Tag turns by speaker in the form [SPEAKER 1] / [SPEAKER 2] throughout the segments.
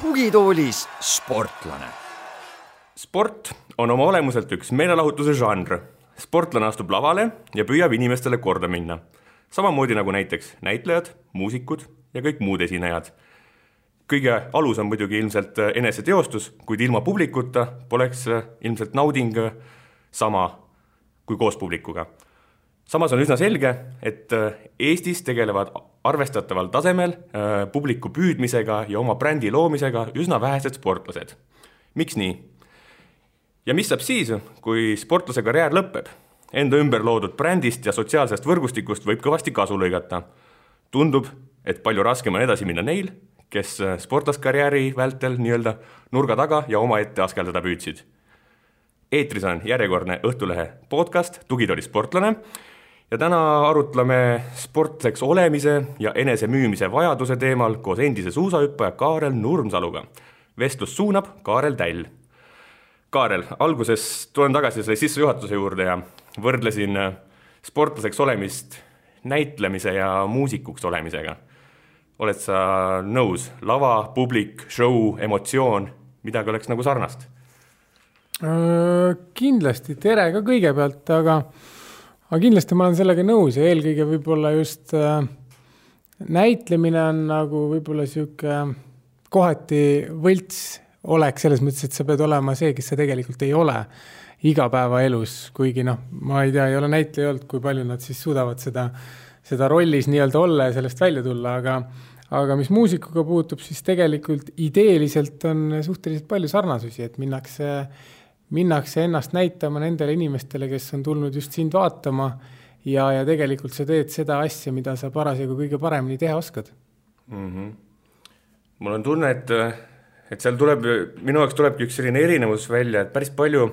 [SPEAKER 1] tugitoolis sportlane.
[SPEAKER 2] sport on oma olemuselt üks meelelahutuse žanr. sportlane astub lavale ja püüab inimestele korda minna. samamoodi nagu näiteks näitlejad, muusikud ja kõik muud esinejad. Kõige alus on muidugi ilmselt eneseteostus, kuid ilma publikuta poleks ilmselt nauding sama kui koos publikuga samas on üsna selge, et Eestis tegelevad arvestataval tasemel äh, publiku püüdmisega ja oma brändi loomisega üsna vähesed sportlased. miks nii? ja mis saab siis, kui sportlase karjäär lõpeb? Enda ümber loodud brändist ja sotsiaalsest võrgustikust võib kõvasti kasu lõigata. tundub, et palju raskem on edasi minna neil, kes sportlaskarjääri vältel nii-öelda nurga taga ja omaette askeldada püüdsid. eetris on järjekordne Õhtulehe podcast Tugitooli sportlane ja täna arutleme sportlaseks olemise ja enesemüümise vajaduse teemal koos endise suusahüppaja Kaarel Nurmsaluga. vestlust suunab Kaarel Täll. Kaarel, alguses tulen tagasi selle sissejuhatuse juurde ja võrdlesin äh, sportlaseks olemist näitlemise ja muusikuks olemisega. Oled sa nõus, lava, publik, show, emotsioon, midagi oleks nagu sarnast?
[SPEAKER 3] Äh, kindlasti, tere ka kõigepealt, aga aga kindlasti ma olen sellega nõus ja eelkõige võib-olla just äh, näitlemine on nagu võib-olla sihuke kohati võlts olek selles mõttes, et sa pead olema see, kes sa tegelikult ei ole igapäevaelus, kuigi noh, ma ei tea, ei ole näitleja olnud, kui palju nad siis suudavad seda, seda rollis nii-öelda olla ja sellest välja tulla, aga aga mis muusikuga puutub, siis tegelikult ideeliselt on suhteliselt palju sarnasusi, et minnakse minnakse ennast näitama nendele inimestele, kes on tulnud just sind vaatama ja, ja tegelikult sa teed seda asja, mida sa parasjagu kõige paremini teha oskad
[SPEAKER 2] mm. -hmm. mul on tunne, et, et seal tuleb, minu jaoks tulebki üks selline erinevus välja, et päris palju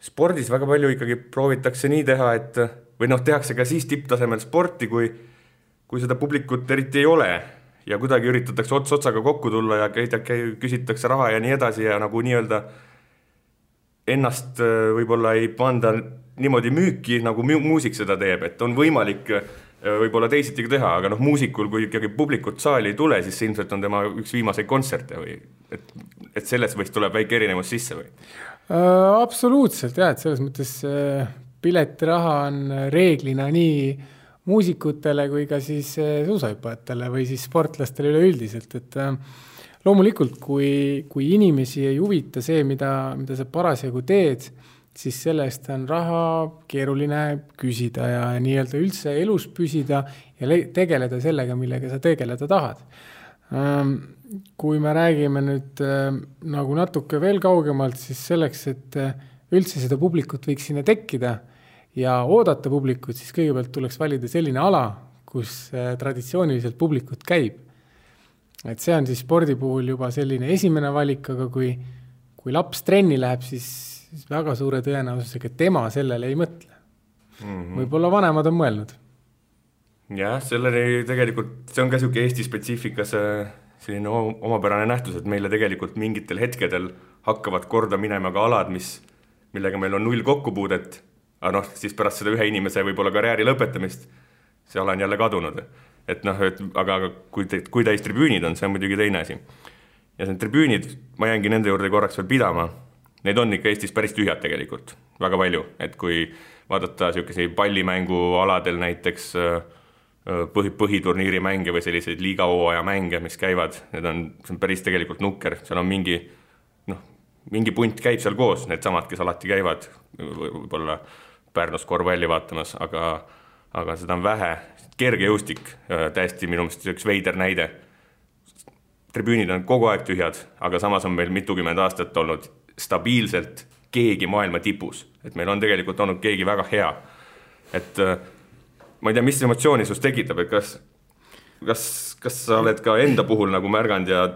[SPEAKER 2] spordis väga palju ikkagi proovitakse nii teha, et või noh, tehakse ka siis tipptasemel sporti, kui, kui seda publikut eriti ei ole ja kuidagi üritatakse ots otsaga kokku tulla ja käida, küsitakse raha ja nii edasi ja nagu nii-öelda ennast äh, võib-olla ei panda niimoodi müüki, nagu muusik seda teeb, et on võimalik äh, võib-olla teisiti ka teha, aga noh, muusikul, kui ikkagi publikut saali ei tule, siis see ilmselt on tema üks viimaseid kontserte või et, et selles võis, tuleb väike erinevus sisse või
[SPEAKER 3] äh,? absoluutselt jah, et selles mõttes piletiraha on reeglina nii muusikutele kui ka siis äh, suusahüppajatele või siis sportlastele üleüldiselt, et äh, loomulikult, kui, kui inimesi ei huvita see, mida, mida sa parasjagu teed, siis selle eest on raha keeruline küsida ja nii-öelda üldse elus püsida ja tegeleda sellega, millega sa tegeleda tahad. Ähm, kui me räägime nüüd ähm, nagu natuke veel kaugemalt, siis selleks, et üldse seda publikut võiks sinna tekkida ja oodata publikut, siis kõigepealt tuleks valida selline ala, kus äh, traditsiooniliselt publikut käib. Et see on siis spordi puhul juba selline esimene valik, aga kui, kui laps trenni läheb, siis, siis väga suure tõenäosusega tema sellele ei mõtle. Mm -hmm.. võib-olla vanemad on mõelnud.
[SPEAKER 2] jah, selleni tegelikult, see on ka niisugune Eesti spetsiifikas selline omapärane nähtus, et meile tegelikult mingitel hetkedel hakkavad korda minema ka alad, mis, millega meil on null kokkupuudet, aga noh, siis pärast seda ühe inimese võib-olla karjääri lõpetamist see ala on jälle kadunud. Et noh, et aga, aga kui, kui täis tribüünid on, see on muidugi teine asi. ja need tribüünid, ma jäängi nende juurde korraks veel pidama, neid on ikka Eestis päris tühjad tegelikult, väga palju, et kui vaadata niisuguseid pallimängualadel näiteks põhi, põhiturniiri mänge või selliseid liigahooaja mänge, mis käivad, need on, see on päris tegelikult nukker, seal on mingi noh, mingi punt käib seal koos, needsamad, kes alati käivad võib-olla Pärnus korvpalli vaatamas, aga aga seda on vähe, kergejõustik, äh, täiesti minu meelest üks veider näide. tribüünid on kogu aeg tühjad, aga samas on meil mitukümmend aastat olnud stabiilselt keegi maailma tipus, et meil on tegelikult olnud keegi väga hea. et äh, ma ei tea, mis emotsiooni sinust tekitab, et kas, kas, kas sa oled ka enda puhul nagu märganud ja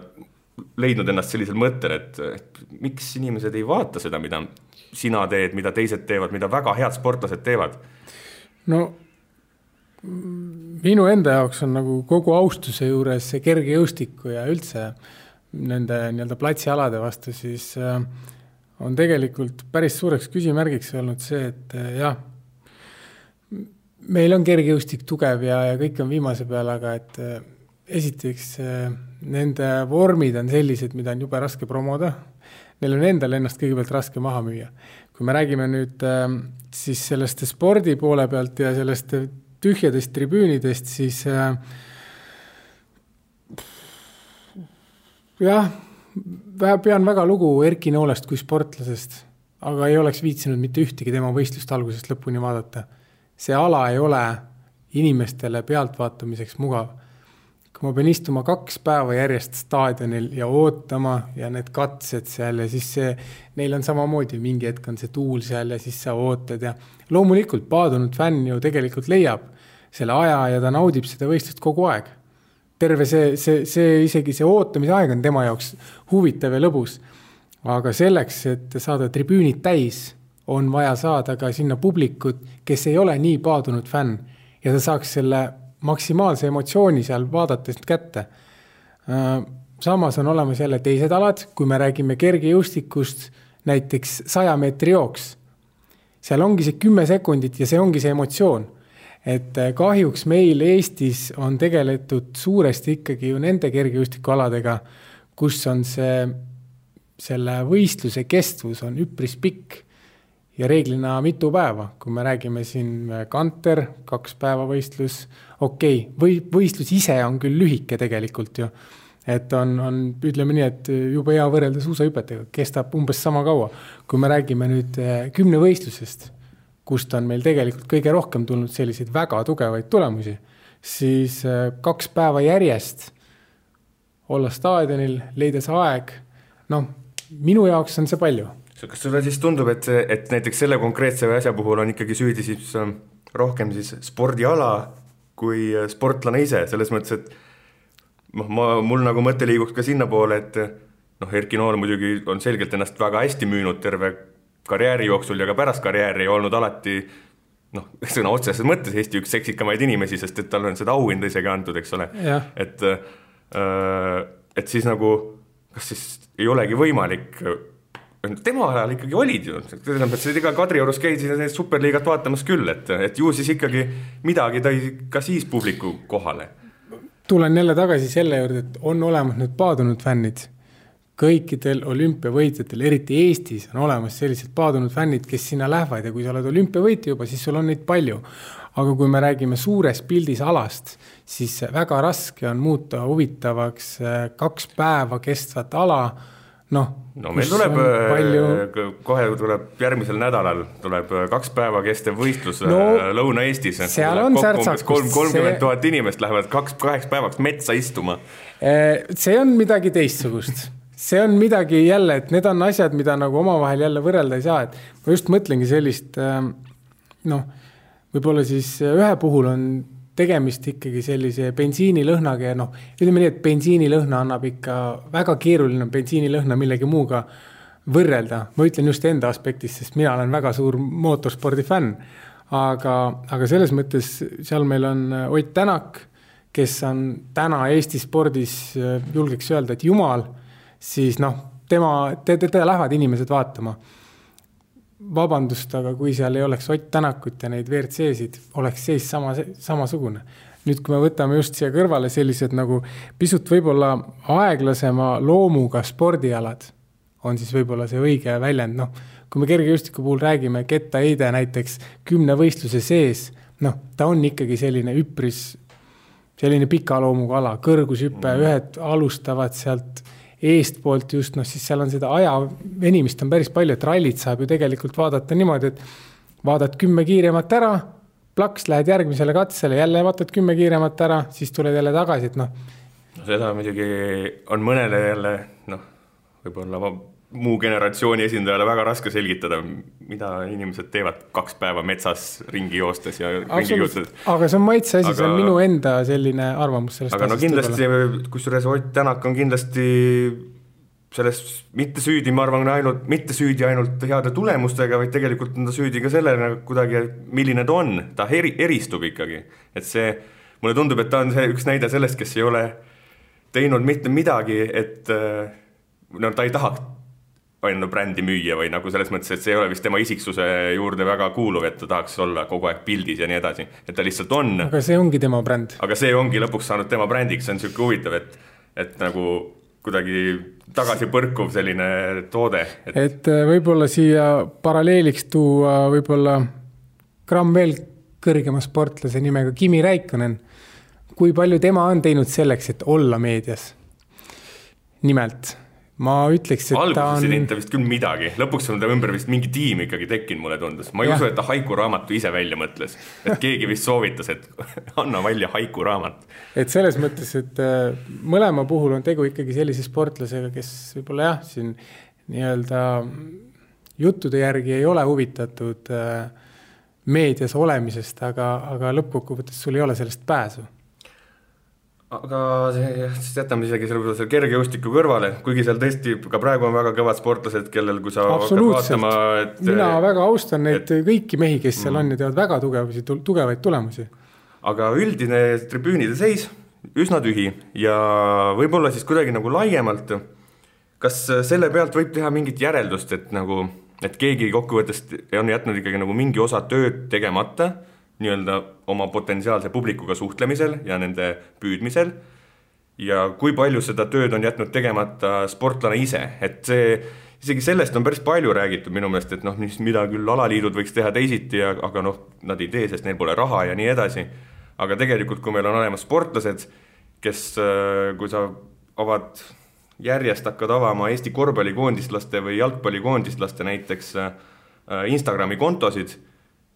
[SPEAKER 2] leidnud ennast sellisel mõttel, et, miks inimesed ei vaata seda, mida sina teed, mida teised teevad, mida väga head sportlased teevad?
[SPEAKER 3] no minu enda jaoks on nagu kogu austuse juures see kergejõustiku ja üldse nende nii-öelda platsialade vastu, siis äh, on tegelikult päris suureks küsimärgiks olnud see, et äh, jah, meil on kergejõustik tugev ja, ja kõik on viimase peal, aga et äh, esiteks nende vormid on sellised, mida on jube raske promoda, neil on endal ennast kõigepealt raske maha müüa. kui me räägime nüüd siis sellest spordi poole pealt ja sellest tühjadest tribüünidest, siis äh, jah, pean väga lugu Erki Noolest kui sportlasest, aga ei oleks viitsinud mitte ühtegi tema võistlust algusest lõpuni vaadata. see ala ei ole inimestele pealtvaatamiseks mugav. Kui ma pean istuma kaks päeva järjest staadionil ja ootama ja need katsed seal ja siis see, neil on samamoodi, mingi hetk on see tuul seal ja siis sa ootad ja loomulikult paadunud fänn ju tegelikult leiab selle aja ja ta naudib seda võistlust kogu aeg terve see, see, see isegi see ootamise aeg on tema jaoks huvitav ja lõbus. aga selleks, et saada tribüünid täis, on vaja saada ka sinna publikut, kes ei ole nii paadunud fänn ja ta saaks selle maksimaalse emotsiooni seal vaadates kätte. Äh, samas on olemas jälle teised alad, kui me räägime kergejõustikust, näiteks saja meetri jooks. seal ongi see kümme sekundit ja see ongi see emotsioon et äh, kahjuks meil Eestis on tegeletud suuresti ikkagi ju nende kergejõustikualadega, kus on see, selle võistluse kestvus on üpris pikk ja reeglina mitu päeva, kui me räägime siin äh, kanter, kaks päeva võistlus, okei okay,, või võistlus ise on küll lühike tegelikult ju. et on, on, ütleme nii, et jube hea võrrelda suusahüpetega, kestab umbes sama kaua. kui me räägime nüüd äh, kümnevõistlusest kust on meil tegelikult kõige rohkem tulnud selliseid väga tugevaid tulemusi, siis äh, kaks päeva järjest olla staadionil, leida see aeg, noh, minu jaoks on see palju.
[SPEAKER 2] kas sulle siis tundub, et et näiteks selle konkreetse asja puhul on ikkagi süüdi siis ähm, rohkem siis spordiala kui äh, sportlane ise, selles mõttes, et noh, ma, mul nagu mõte liiguks ka sinnapoole, et noh, Erki Noor muidugi on selgelt ennast väga hästi müünud terve karjääri jooksul ja ka pärast karjääri olnud alati noh, sõna otseses mõttes Eesti üks seksikamaid inimesi, sest et talle on seda auhinda isegi antud, eks ole. et, äh, et siis nagu, kas siis ei olegi võimalik tema ajal ikkagi olid ju, mõttes, et ega Kadriorus käisid neid superliigat vaatamas küll, et, et ju siis ikkagi midagi tõi ka siis publiku kohale.
[SPEAKER 3] tulen jälle tagasi selle juurde, et on olemas need paadunud fännid kõikidel olümpiavõitjatel, eriti Eestis, on olemas sellised paadunud fännid, kes sinna lähevad ja kui sa oled olümpiavõitja juba, siis sul on neid palju. aga kui me räägime suures pildis alast, siis väga raske on muuta huvitavaks äh, kaks päeva kestvat ala, noh.
[SPEAKER 2] no meil tuleb palju..., äh, kohe tuleb järgmisel nädalal tuleb äh, kaks päeva kestev võistlus no, Lõuna-Eestis.
[SPEAKER 3] seal on särtsakust.
[SPEAKER 2] kolm, kolmkümmend tuhat inimest lähevad kaks, kaheks päevaks metsa istuma.
[SPEAKER 3] see on midagi teistsugust see on midagi jälle, et need on asjad, mida nagu omavahel jälle võrrelda ei saa, et ma just mõtlengi sellist ähm, noh, võib-olla siis ühe puhul on tegemist ikkagi sellise bensiinilõhnaga ja noh, ütleme nii, et bensiinilõhna annab ikka, väga keeruline on bensiinilõhna millegi muuga võrrelda. ma ütlen just enda aspektist, sest mina olen väga suur mootorspordi fänn. aga, aga selles mõttes seal meil on Ott Tänak, kes on täna Eesti spordis, julgeks öelda, et jumal siis noh, tema, teda lähevad inimesed vaatama. Vabandust, aga kui seal ei oleks Ott Tänakut ja neid WRC-sid, oleks seis sama, samasugune. nüüd, kui me võtame just siia kõrvale sellised nagu pisut võib-olla aeglasema loomuga spordialad, on siis võib-olla see õige väljend, noh, kui me kergejõustiku puhul räägime, kettaheide näiteks kümne võistluse sees, noh, ta on ikkagi selline üpris selline pika loomuga ala, kõrgushüpe ühed alustavad sealt eestpoolt just noh, siis seal on seda aja venimist on päris palju, et rallit saab ju tegelikult vaadata niimoodi, et vaatad kümme kiiremat ära, plaks, lähed järgmisele katsele, jälle vaatad kümme kiiremat ära, siis tuled jälle tagasi, et noh.
[SPEAKER 2] no seda muidugi on mõnele jälle noh, võib-olla muu generatsiooni esindajale väga raske selgitada, mida inimesed teevad kaks päeva metsas ringi joostes ja ringi joostes.
[SPEAKER 3] aga see on maitse asi aga..., see on minu enda selline arvamus
[SPEAKER 2] sellest aga no kindlasti, kusjuures Ott Tänak on kindlasti selles mitte süüdi, ma arvan, ainult, mitte süüdi ainult heade tulemustega, vaid tegelikult on ta süüdi ka sellele kuidagi, milline ta on, ta eri, eristub ikkagi. et see, mulle tundub, et ta on see üks näide sellest, kes ei ole teinud mitte midagi, et äh, no ta ei tahaks enda brändi müüa või nagu selles mõttes, et see ei ole vist tema isiksuse juurde väga kuuluv, et ta tahaks olla kogu aeg pildis ja nii edasi, et ta lihtsalt on.
[SPEAKER 3] aga see ongi tema bränd.
[SPEAKER 2] aga see ongi lõpuks saanud tema brändiks, see on niisugune huvitav, et, et nagu kuidagi tagasipõrkuv selline toode
[SPEAKER 3] et.... et äh, võib-olla siia paralleeliks tuua võib-olla gramm veel kõrgema sportlase nimega Kimi Räikkönen. kui palju tema on teinud selleks, et olla meedias? nimelt ma ütleks, et
[SPEAKER 2] alguses
[SPEAKER 3] ta on.
[SPEAKER 2] ei teinud ta vist küll midagi, lõpuks on ta ümber vist mingi tiim ikkagi tekkinud, mulle tundus. ma ei ja. usu, et ta haiku raamatu ise välja mõtles. et keegi vist soovitas, et anna välja haiku raamat.
[SPEAKER 3] et selles mõttes, et äh, mõlema puhul on tegu ikkagi sellise sportlasega, kes võib-olla jah, siin nii-öelda juttude järgi ei ole huvitatud äh, meedias olemisest, aga, aga lõppkokkuvõttes sul ei ole sellest pääsu
[SPEAKER 2] aga see, siis jätame isegi selle, selle kergejõustiku kõrvale, kuigi seal tõesti ka praegu on väga kõvad sportlased, kellel, kui sa hakkad vaatama,
[SPEAKER 3] et. mina väga austan neid et, kõiki mehi, kes seal mm. on ja teevad väga tugevusi, tugevaid tulemusi.
[SPEAKER 2] aga üldine tribüünide seis üsna tühi ja võib-olla siis kuidagi nagu laiemalt. kas selle pealt võib teha mingit järeldust, et nagu, et keegi kokkuvõttes on jätnud ikkagi nagu mingi osa tööd tegemata nii-öelda oma potentsiaalse publikuga suhtlemisel ja nende püüdmisel. ja kui palju seda tööd on jätnud tegemata sportlane ise, et see, isegi sellest on päris palju räägitud minu meelest, et noh, mis, mida küll alaliidud võiks teha teisiti, aga noh, nad ei tee, sest neil pole raha ja nii edasi. aga tegelikult, kui meil on olemas sportlased, kes, kui sa avad järjest hakkad avama Eesti korvpallikoondislaste või jalgpallikoondislaste näiteks äh, Instagrami kontosid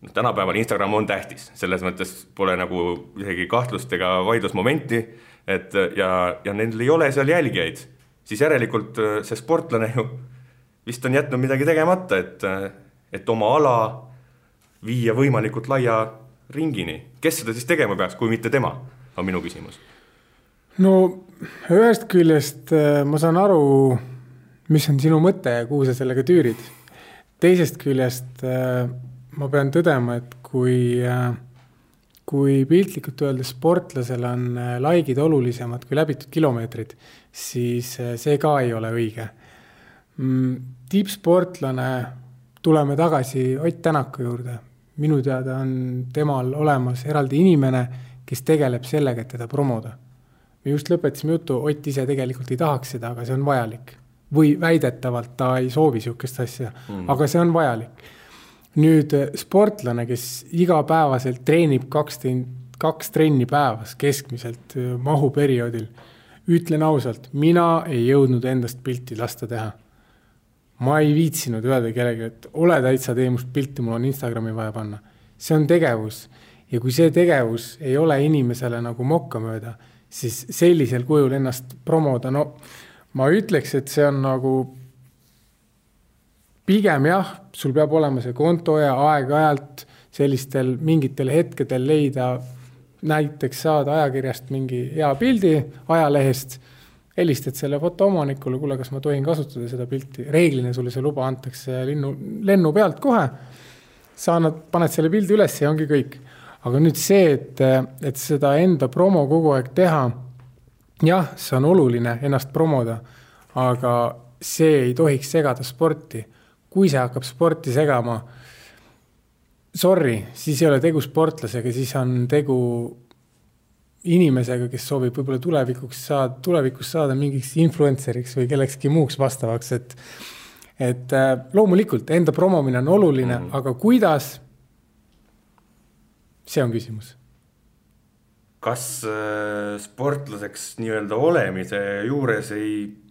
[SPEAKER 2] noh, tänapäeval Instagram on tähtis, selles mõttes pole nagu isegi kahtlust ega vaidlusmomenti, et ja, ja neil ei ole seal jälgijaid, siis järelikult äh, see sportlane ju vist on jätnud midagi tegemata, et, äh, et oma ala viia võimalikult laia ringini. kes seda siis tegema peaks, kui mitte tema, on minu küsimus.
[SPEAKER 3] no ühest küljest äh, ma saan aru, mis on sinu mõte ja kuhu sa sellega tüürid. teisest küljest ma pean tõdema, et kui, äh, kui piltlikult öeldes sportlasel on äh, laigid olulisemad kui läbitud kilomeetrid, siis äh, see ka ei ole õige. Mm, tippsportlane, tuleme tagasi Ott Tänaku juurde, minu teada on temal olemas eraldi inimene, kes tegeleb sellega, et teda promoda. me just lõpetasime jutu, Ott ise tegelikult ei tahaks seda, aga see on vajalik. või väidetavalt ta ei soovi sihukest asja mm., aga see on vajalik nüüd eh, sportlane, kes igapäevaselt treenib kaks, kaks trenni päevas keskmiselt eh, mahuperioodil, ütlen ausalt, mina ei jõudnud endast pilti lasta teha. ma ei viitsinud öelda kellelegi, et ole täitsa, tee must pilti, mul on Instagrami vaja panna. see on tegevus ja kui see tegevus ei ole inimesele nagu mokkamööda, siis sellisel kujul ennast promoda, no ma ütleks, et see on nagu pigem jah, sul peab olema see konto ja aeg-ajalt sellistel mingitel hetkedel leida, näiteks saada ajakirjast mingi hea pildi ajalehest, helistad selle foto omanikule, kuule, kas ma tohin kasutada seda pilti, reeglina sulle see luba antakse linnu, lennu pealt kohe, sa annad, paned selle pildi üles ja ongi kõik. aga nüüd see, et, et seda enda promo kogu aeg teha, jah, see on oluline ennast promoda, aga see ei tohiks segada sporti kui see hakkab sporti segama, sorry, siis ei ole tegu sportlasega, siis on tegu inimesega, kes soovib võib-olla tulevikuks saada, tulevikus saada mingiks influencer'iks või kellekski muuks vastavaks, et et äh, loomulikult enda promomine on oluline mm, -hmm. aga kuidas? see on küsimus.
[SPEAKER 2] kas äh, sportlaseks nii-öelda olemise juures ei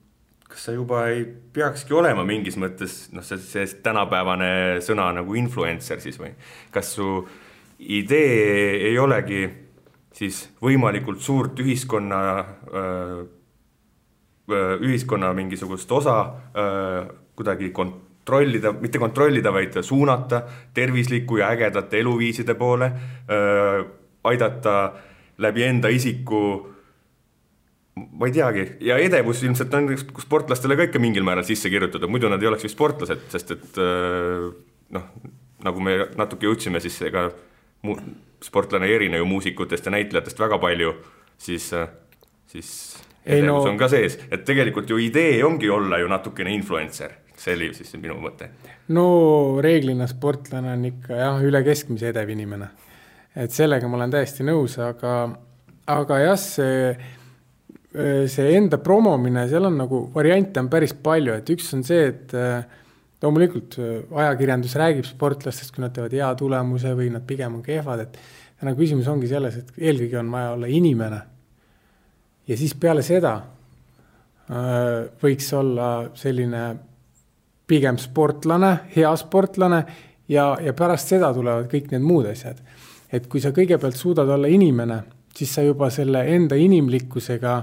[SPEAKER 2] kas sa juba ei peakski olema mingis mõttes noh, see, see tänapäevane sõna nagu influencer siis või? Kas su idee ei olegi siis võimalikult suurt ühiskonna, ühiskonna mingisugust osa kuidagi kontrollida, mitte kontrollida, vaid suunata tervisliku ja ägedate eluviiside poole, aidata läbi enda isiku ma ei teagi ja edevus ilmselt on sportlastele ka ikka mingil määral sisse kirjutatud, muidu nad ei oleks vist sportlased, sest et äh, noh, nagu me natuke jõudsime, siis ega sportlane ei erine ju muusikutest ja näitlejatest väga palju, siis, äh, siis edevus no... on ka sees, et tegelikult ju idee ongi olla ju natukene influencer, see oli siis minu mõte.
[SPEAKER 3] no reeglina sportlane on ikka jah, üle keskmise edev inimene. et sellega ma olen täiesti nõus, aga, aga jah, see, see enda promomine, seal on nagu variante on päris palju, et üks on see, et loomulikult ajakirjandus räägib sportlastest, kui nad teevad hea tulemuse või nad pigem on kehvad, et täna küsimus ongi selles, et eelkõige on vaja olla inimene. ja siis peale seda äh, võiks olla selline pigem sportlane, hea sportlane ja, ja pärast seda tulevad kõik need muud asjad. et kui sa kõigepealt suudad olla inimene, siis sa juba selle enda inimlikkusega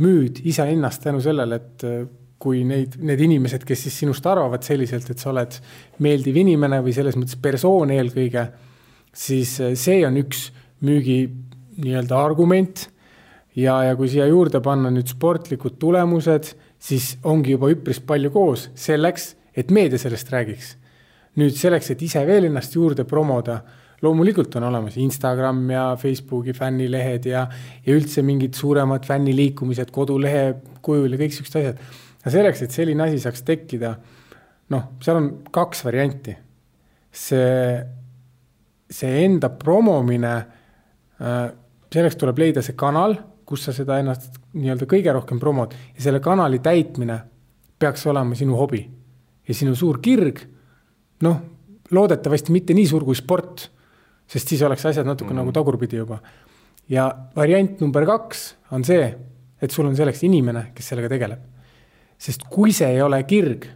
[SPEAKER 3] müüd iseennast tänu sellele, et äh, kui neid, need inimesed, kes siis sinust arvavad selliselt, et sa oled meeldiv inimene või selles mõttes persoon eelkõige siis eh, see on üks müügi nii-öelda argument. ja, ja kui siia juurde panna nüüd sportlikud tulemused, siis ongi juba üpris palju koos selleks, et meedia sellest räägiks. nüüd selleks, et ise veel ennast juurde promoda, loomulikult on olemas Instagram ja Facebooki fännilehed ja, ja üldse mingid suuremad fänniliikumised kodulehe kujul ja kõik siuksed asjad. aga selleks, et selline asi saaks tekkida, noh, seal on kaks varianti. see see enda promomine, äh, selleks tuleb leida see kanal, kus sa seda ennast nii-öelda kõige rohkem promod ja selle kanali täitmine peaks olema sinu hobi. ja sinu suur kirg, noh, loodetavasti mitte nii suur kui sport, sest siis oleks asjad natuke mm. nagu tagurpidi juba. ja variant number kaks on see, et sul on selleks inimene, kes sellega tegeleb. sest kui see ei ole kirg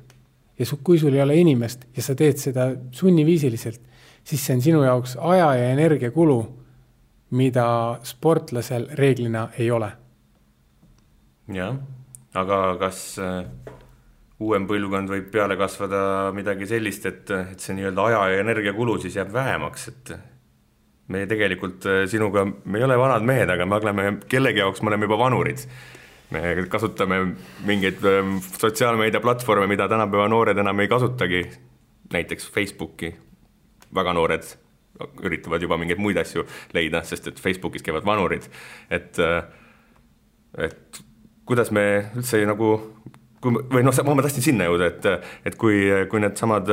[SPEAKER 3] ja su, kui sul ei ole inimest ja sa teed seda sunniviisiliselt siis see on sinu jaoks aja ja energiakulu, mida sportlasel reeglina ei ole.
[SPEAKER 2] jah, aga kas äh, uuem põlvkond võib peale kasvada midagi sellist, et, et see nii-öelda aja ja energiakulu siis jääb vähemaks, et me tegelikult äh, sinuga, me ei ole vanad mehed, aga me oleme, kellegi jaoks me oleme juba vanurid. me kasutame mingeid ähm, sotsiaalmeediaplatvorme, mida tänapäeva noored enam ei kasutagi, näiteks Facebooki väga noored üritavad juba mingeid muid asju leida, sest et Facebookis käivad vanurid. et, et kuidas me üldse nagu, kui või noh, ma tahtsin sinna jõuda, et, et kui, kui needsamad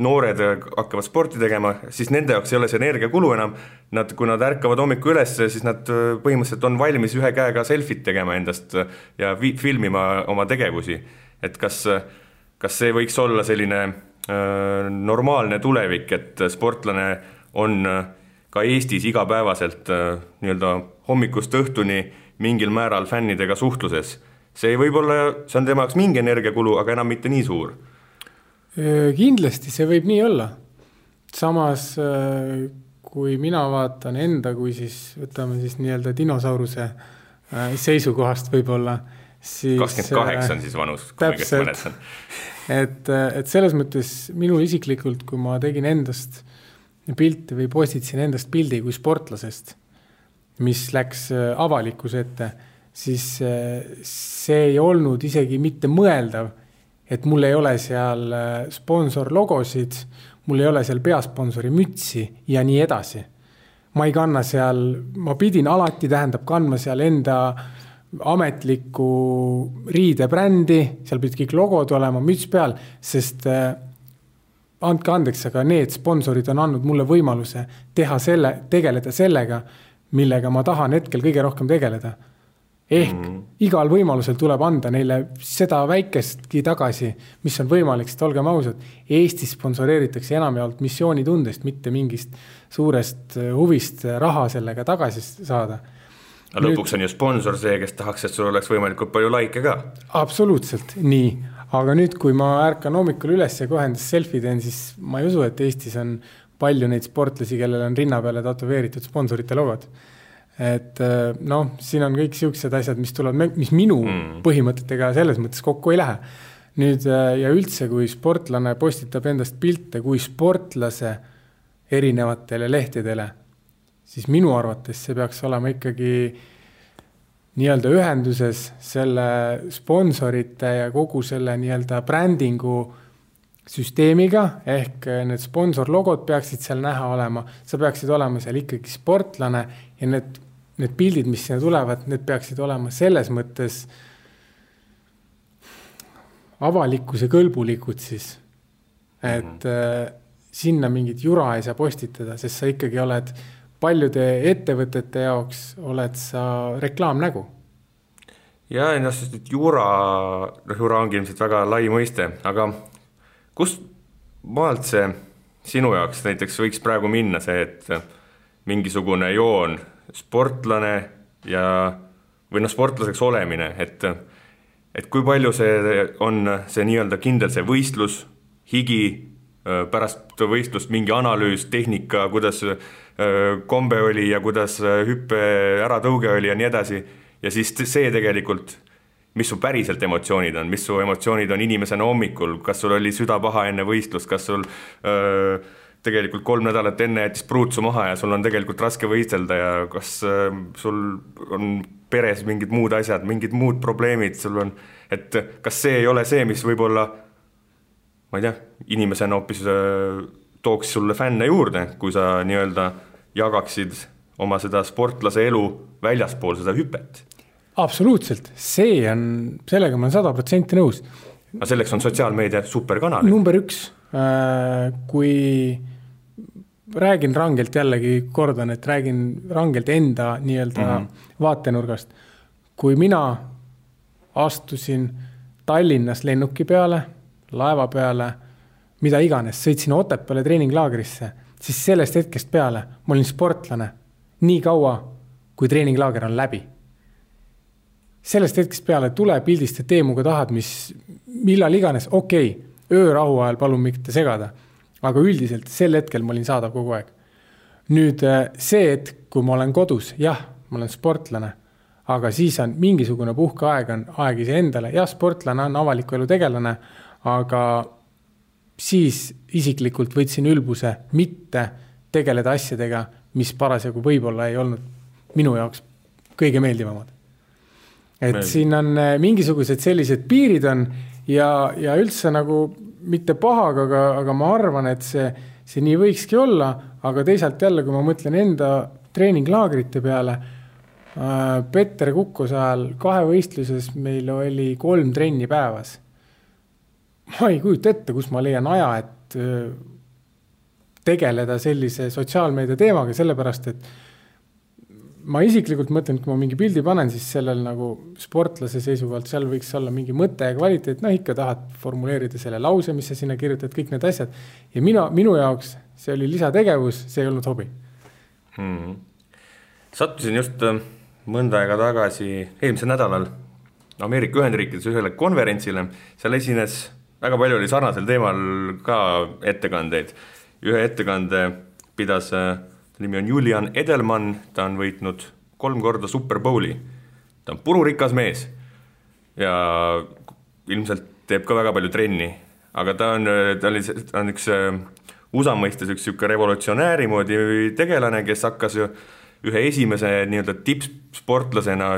[SPEAKER 2] noored hakkavad sporti tegema, siis nende jaoks ei ole see energiakulu enam. Nad, kui nad ärkavad hommikul üles, siis nad põhimõtteliselt on valmis ühe käega selfit tegema endast ja filmima oma tegevusi. et kas, kas see võiks olla selline Äh, normaalne tulevik, et sportlane on äh, ka Eestis igapäevaselt äh, nii-öelda hommikust õhtuni mingil määral fännidega suhtluses. see võib olla, see on tema jaoks mingi energiakulu, aga enam mitte nii suur.
[SPEAKER 3] Kindlasti see võib nii olla. samas kui mina vaatan enda kui siis võtame siis nii-öelda dinosauruse seisukohast võib-olla, siis.
[SPEAKER 2] kakskümmend kaheksa on siis vanus, kui ma õigesti mäletan
[SPEAKER 3] et, et selles mõttes minul isiklikult, kui ma tegin endast pilti või postitasin endast pildi kui sportlasest, mis läks avalikkuse ette, siis see ei olnud isegi mitte mõeldav, et mul ei ole seal äh, sponsorlogosid, mul ei ole seal peasponsori mütsi ja nii edasi. ma ei kanna seal, ma pidin alati, tähendab, kandma seal enda ametlikku riidebrändi, seal pidid kõik logod olema, müts peal, sest äh, andke andeks, aga need sponsorid on andnud mulle võimaluse teha selle, tegeleda sellega, millega ma tahan hetkel kõige rohkem tegeleda. Ehk mm -hmm. igal võimalusel tuleb anda neile seda väikestki tagasi, mis on võimalik, sest olgem ausad, Eestis sponsoreeritakse enamjaolt missioonitundest, mitte mingist suurest äh, huvist raha sellega tagasi saada
[SPEAKER 2] aga lõpuks on ju sponsor see, kes tahaks, et sul oleks võimalikult palju likee ka.
[SPEAKER 3] absoluutselt nii, aga nüüd, kui ma ärkan hommikul üles ja kohe endast selfie teen, siis ma ei usu, et Eestis on palju neid sportlasi, kellel on rinna peale tätoveeritud sponsorite logod. Et äh, noh, siin on kõik siuksed asjad, mis tulevad, mis minu mm. põhimõtetega selles mõttes kokku ei lähe. nüüd äh, ja üldse, kui sportlane postitab endast pilte kui sportlase erinevatele lehtedele siis minu arvates see peaks olema ikkagi nii-öelda ühenduses selle sponsorite ja kogu selle nii-öelda brändingu süsteemiga, ehk need sponsorlogod peaksid seal näha olema, sa peaksid olema seal ikkagi sportlane ja need need pildid, mis sinna tulevad, need peaksid olema selles mõttes avalikkuse kõlbulikud siis. et mm -hmm. sinna mingit jura ei saa postitada, sest sa ikkagi oled paljude ettevõtete jaoks oled sa reklaamnägu.
[SPEAKER 2] ja ennast, sest jura, noh jura ongi ilmselt väga lai mõiste, aga kust maalt see sinu jaoks näiteks võiks praegu minna see, et mingisugune joon, sportlane ja, või noh, sportlaseks olemine, et, et kui palju see on see nii-öelda kindel see võistlus, higi, pärast võistlust mingi analüüs, tehnika, kuidas kombe oli ja kuidas hüppe äratõuge oli ja nii edasi. ja siis see tegelikult mis su päriselt emotsioonid on, mis su emotsioonid on inimesena hommikul, kas sul oli süda paha enne võistlust, kas sul öö, tegelikult kolm nädalat enne jättis pruutsu maha ja sul on tegelikult raske võistelda ja kas öö, sul on peres mingid muud asjad, mingid muud probleemid, sul on, et kas see ei ole see, mis võib-olla ma ei tea, inimesena hoopis öö, tooks sulle fänne juurde, kui sa nii-öelda jagaksid oma seda sportlase elu väljaspool seda hüpet
[SPEAKER 3] absoluutselt, see on, sellega ma olen sada protsenti nõus.
[SPEAKER 2] aga selleks on sotsiaalmeedia superkanal.
[SPEAKER 3] number üks, äh, kui räägin rangelt jällegi, kordan, et räägin rangelt enda nii-öelda mm -hmm. vaatenurgast. kui mina astusin Tallinnas lennuki peale, laeva peale, mida iganes, sõitsin Otepääle treeninglaagrisse, siis sellest hetkest peale ma olin sportlane nii kaua, kui treeninglaager on läbi sellest hetkest peale tule pildista, tee minuga tahad, mis, millal iganes, okei okay,, öörahu ajal palun mitte segada. aga üldiselt sel hetkel ma olin saadav kogu aeg. nüüd äh, see, et kui ma olen kodus, jah, ma olen sportlane, aga siis on mingisugune puhkeaeg, on aeg iseendale, jah, sportlane on avaliku elu tegelane, aga siis isiklikult võtsin ülbuse mitte tegeleda asjadega, mis parasjagu võib-olla ei olnud minu jaoks kõige meeldivamad et Meil. siin on äh, mingisugused sellised piirid on ja, ja üldse nagu mitte pahaga, aga, aga ma arvan, et see, see nii võikski olla, aga teisalt jälle, kui ma mõtlen enda treeninglaagrite peale äh,. Petter Kukkuse ajal kahevõistluses meil oli kolm trenni päevas. ma ei kujuta ette, kus ma leian aja, et äh, tegeleda sellise sotsiaalmeedia teemaga, sellepärast et ma isiklikult mõtlen, et kui ma mingi pildi panen, siis sellel nagu sportlase seisukohalt, seal võiks olla mingi mõte ja kvaliteet, noh ikka tahad formuleerida selle lause, mis sa sinna kirjutad, kõik need asjad. ja mina, minu jaoks see oli lisategevus, see ei olnud hobi
[SPEAKER 2] hmm.. sattusin just äh, mõnda aega tagasi, eelmisel nädalal Ameerika Ühendriikides ühele konverentsile, seal esines, väga palju oli sarnasel teemal ka ettekandeid. ühe ettekande pidas äh, nimi on Julian Edelman, ta on võitnud kolm korda Super Bowli. ta on pururikas mees ja ilmselt teeb ka väga palju trenni, aga ta on, ta oli, ta on üks äh, USA mõistes üks niisugune revolutsionääri moodi tegelane, kes hakkas ju ühe esimese nii-öelda tippsportlasena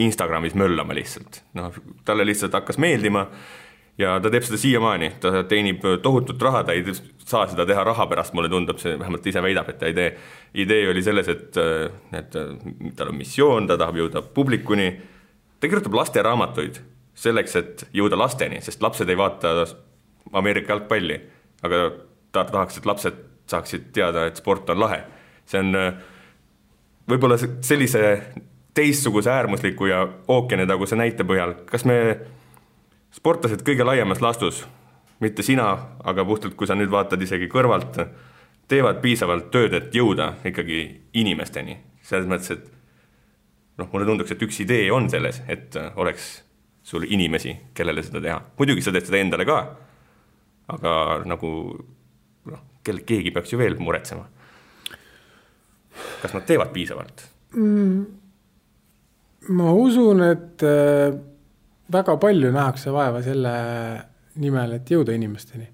[SPEAKER 2] Instagramis möllama lihtsalt, noh, talle lihtsalt hakkas meeldima ja ta teeb seda siiamaani, ta teenib tohutut raha, ta ei saa seda teha raha pärast, mulle tundub, see vähemalt ise väidab, et ta ei tee. idee oli selles, et, et tal on missioon, ta tahab jõuda publikuni. ta kirjutab lasteraamatuid selleks, et jõuda lasteni, sest lapsed ei vaata Ameerika jalgpalli, aga ta tahaks, et lapsed saaksid teada, et sport on lahe. see on võib-olla sellise teistsuguse äärmusliku ja ookeanitaguse näite põhjal, kas me sportlased kõige laiemas laastus, mitte sina, aga puhtalt, kui sa nüüd vaatad isegi kõrvalt, teevad piisavalt tööd, et jõuda ikkagi inimesteni, selles mõttes, et noh, mulle tunduks, et üks idee on selles, et oleks sul inimesi, kellele seda teha, muidugi sa teed seda endale ka. aga nagu noh, kel-, keegi peaks ju veel muretsema. kas nad teevad piisavalt mm,?
[SPEAKER 3] ma usun, et äh väga palju nähakse vaeva selle nimel, et jõuda inimesteni.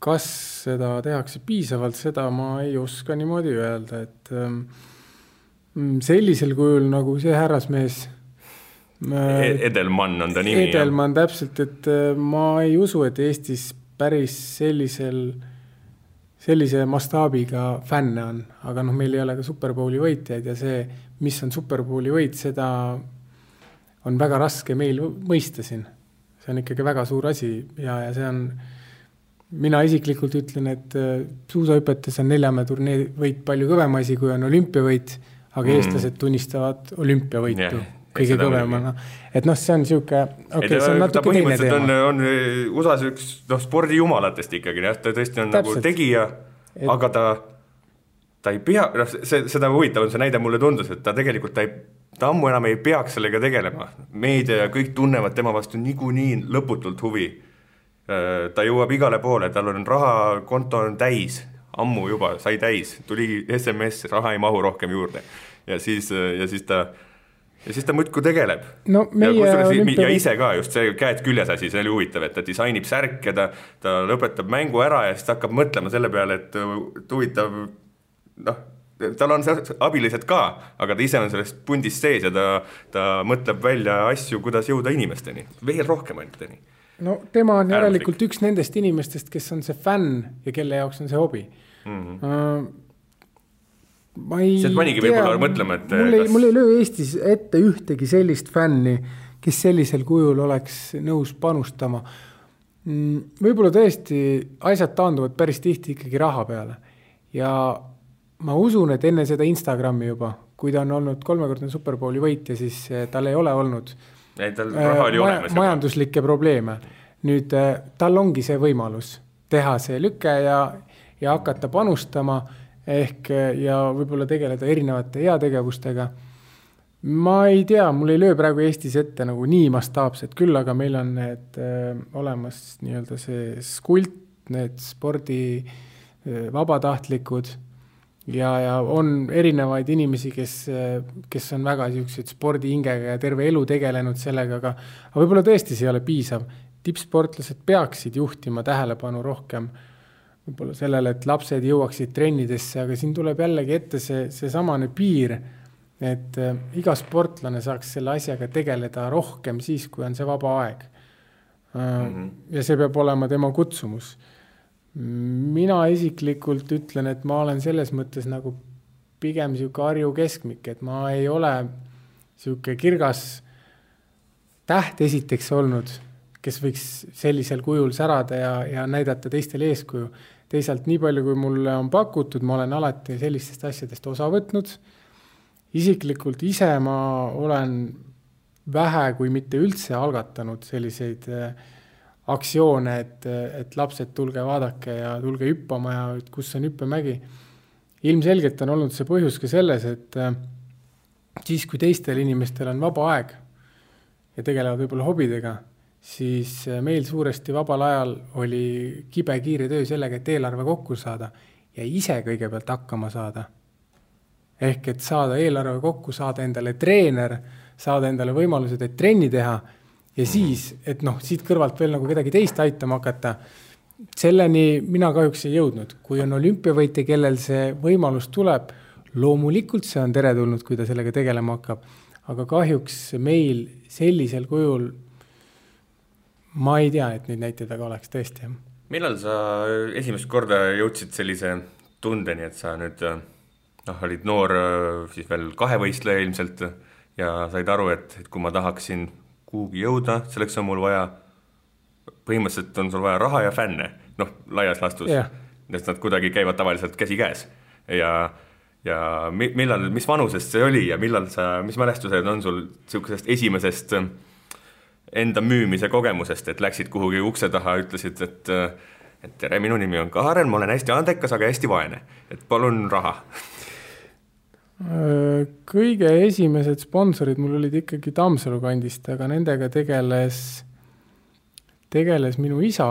[SPEAKER 3] kas seda tehakse piisavalt, seda ma ei oska niimoodi öelda, et ähm, sellisel kujul nagu see härrasmees
[SPEAKER 2] e. Edelmann on ta nimi.
[SPEAKER 3] Edelmann täpselt, et äh, ma ei usu, et Eestis päris sellisel, sellise mastaabiga fänne on, aga noh, meil ei ole ka Superbowli võitjaid ja see, mis on Superbowli võit, seda on väga raske meil mõista siin. see on ikkagi väga suur asi ja, ja see on, mina isiklikult ütlen, et äh, suusahüpetes on Neljamäe turnee võit palju kõvem asi, kui on olümpiavõit, aga mm. eestlased tunnistavad olümpiavõitu yeah kõige kõvemana, et noh, see on niisugune, okei okay,, see on natuke teine teema.
[SPEAKER 2] on, on USA-s üks noh, spordijumalatest ikkagi jah, ta tõesti on Täpselt. nagu tegija et..., aga ta, ta ei pea, noh, see, seda huvitavam see näide mulle tundus, et ta tegelikult ta ei, ta ammu enam ei peaks sellega tegelema. meedia ja kõik tunnevad tema vastu niikuinii lõputult huvi. Äh, ta jõuab igale poole, tal on raha, konto on täis, ammu juba sai täis, tuli SMS, raha ei mahu rohkem juurde. ja siis, ja siis ta ja siis ta muudkui tegeleb
[SPEAKER 3] no,.
[SPEAKER 2] Ja, olümpia... ja ise ka just see käed küljes asi, see oli huvitav, et ta disainib särke, ta, ta lõpetab mängu ära ja siis ta hakkab mõtlema selle peale, et huvitav noh, tal on abilised ka, aga ta ise on selles pundis sees ja ta, ta mõtleb välja asju, kuidas jõuda inimesteni, veel rohkemateni.
[SPEAKER 3] no tema on järelikult üks nendest inimestest, kes on see fänn ja kelle jaoks on see hobi mm. -hmm. Ma ei
[SPEAKER 2] see panigi võib-olla mõtlema, et
[SPEAKER 3] mul ei kas..., mul ei löö Eestis ette ühtegi sellist fänni, kes sellisel kujul oleks nõus panustama. Mm, võib-olla tõesti asjad taanduvad päris tihti ikkagi raha peale ja ma usun, et enne seda Instagrami juba, kui ta on olnud kolmekordne Superbowli võitja, siis eh, tal ei ole olnud
[SPEAKER 2] ei, tal raha oli maja, olemas.
[SPEAKER 3] majanduslikke probleeme. nüüd eh, tal ongi see võimalus teha see lüke ja, ja hakata panustama ehk ja võib-olla tegeleda erinevate heategevustega. ma ei tea, mul ei löö praegu Eestis ette nagu nii mastaapset, küll aga meil on need äh, olemas nii-öelda see skult, need spordi äh, vabatahtlikud ja, ja on erinevaid inimesi, kes, kes on väga niisuguseid spordihingega ja terve elu tegelenud sellega, aga aga võib-olla tõesti see ei ole piisav. tippsportlased peaksid juhtima tähelepanu rohkem võib-olla sellele, et lapsed jõuaksid trennidesse, aga siin tuleb jällegi ette see, seesamane piir, et äh, iga sportlane saaks selle asjaga tegeleda rohkem siis, kui on see vaba aeg mm. -hmm. ja see peab olema tema kutsumus. Mina isiklikult ütlen, et ma olen selles mõttes nagu pigem niisugune Harju keskmik, et ma ei ole niisugune kirgas täht esiteks olnud kes võiks sellisel kujul särada ja, ja näidata teistele eeskuju. teisalt, nii palju, kui mulle on pakutud, ma olen alati sellistest asjadest osa võtnud. isiklikult ise ma olen vähe, kui mitte üldse algatanud selliseid äh, aktsioone, et, et lapsed, tulge vaadake ja tulge hüppama ja kus on hüppemägi. ilmselgelt on olnud see põhjus ka selles, et äh, siis, kui teistel inimestel on vaba aeg ja tegelevad võib-olla hobidega siis äh, meil suuresti vabal ajal oli kibekiire töö sellega, et eelarve kokku saada ja ise kõigepealt hakkama saada. ehk et saada eelarve kokku, saada endale treener, saada endale võimalused, et trenni teha ja siis, et noh, siit kõrvalt veel nagu kedagi teist aitama hakata, selleni mina kahjuks ei jõudnud. kui on olümpiavõitja, kellel see võimalus tuleb, loomulikult see on teretulnud, kui ta sellega tegelema hakkab, aga kahjuks meil sellisel kujul ma ei tea, et neid näiteid väga oleks tõesti,
[SPEAKER 2] millal sa esimest korda jõudsid sellise tundeni, et sa nüüd noh, olid noor siis veel kahevõistleja ilmselt ja said aru, et, et kui ma tahaksin kuhugi jõuda, selleks on mul vaja, põhimõtteliselt on sul vaja raha ja fänne, noh, laias laastus yeah., sest nad kuidagi käivad tavaliselt käsikäes ja ja mi-, millal, mis vanusest see oli ja millal sa, mis mälestused on sul niisugusest esimesest enda müümise kogemusest, et läksid kuhugi ukse taha, ütlesid, et et tere, minu nimi on Kaaren, ma olen hästi andekas, aga hästi vaene, et palun raha.
[SPEAKER 3] kõige esimesed sponsorid mul olid ikkagi Tammsalu kandist, aga nendega tegeles, tegeles minu isa.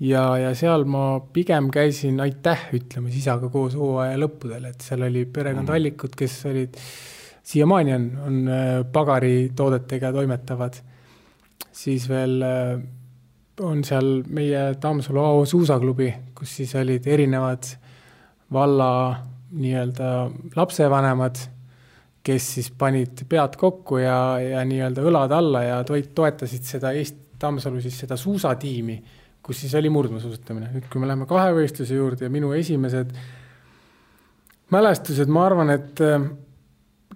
[SPEAKER 3] ja, ja seal ma pigem käisin aitäh ütlemas isaga koos hooaja lõppudel, et seal oli perekond mm. Allikud, kes olid siiamaani on, on äh, pagaritoodetega toimetavad, siis veel on seal meie Tammsalu AO suusaklubi, kus siis olid erinevad valla nii-öelda lapsevanemad, kes siis panid pead kokku ja, ja nii-öelda õlad alla ja toit-, toetasid seda Eesti, Tammsalu siis seda suusatiimi, kus siis oli murdmaasuusatamine. nüüd, kui me läheme kahevõistluse juurde ja minu esimesed mälestused, ma arvan, et äh,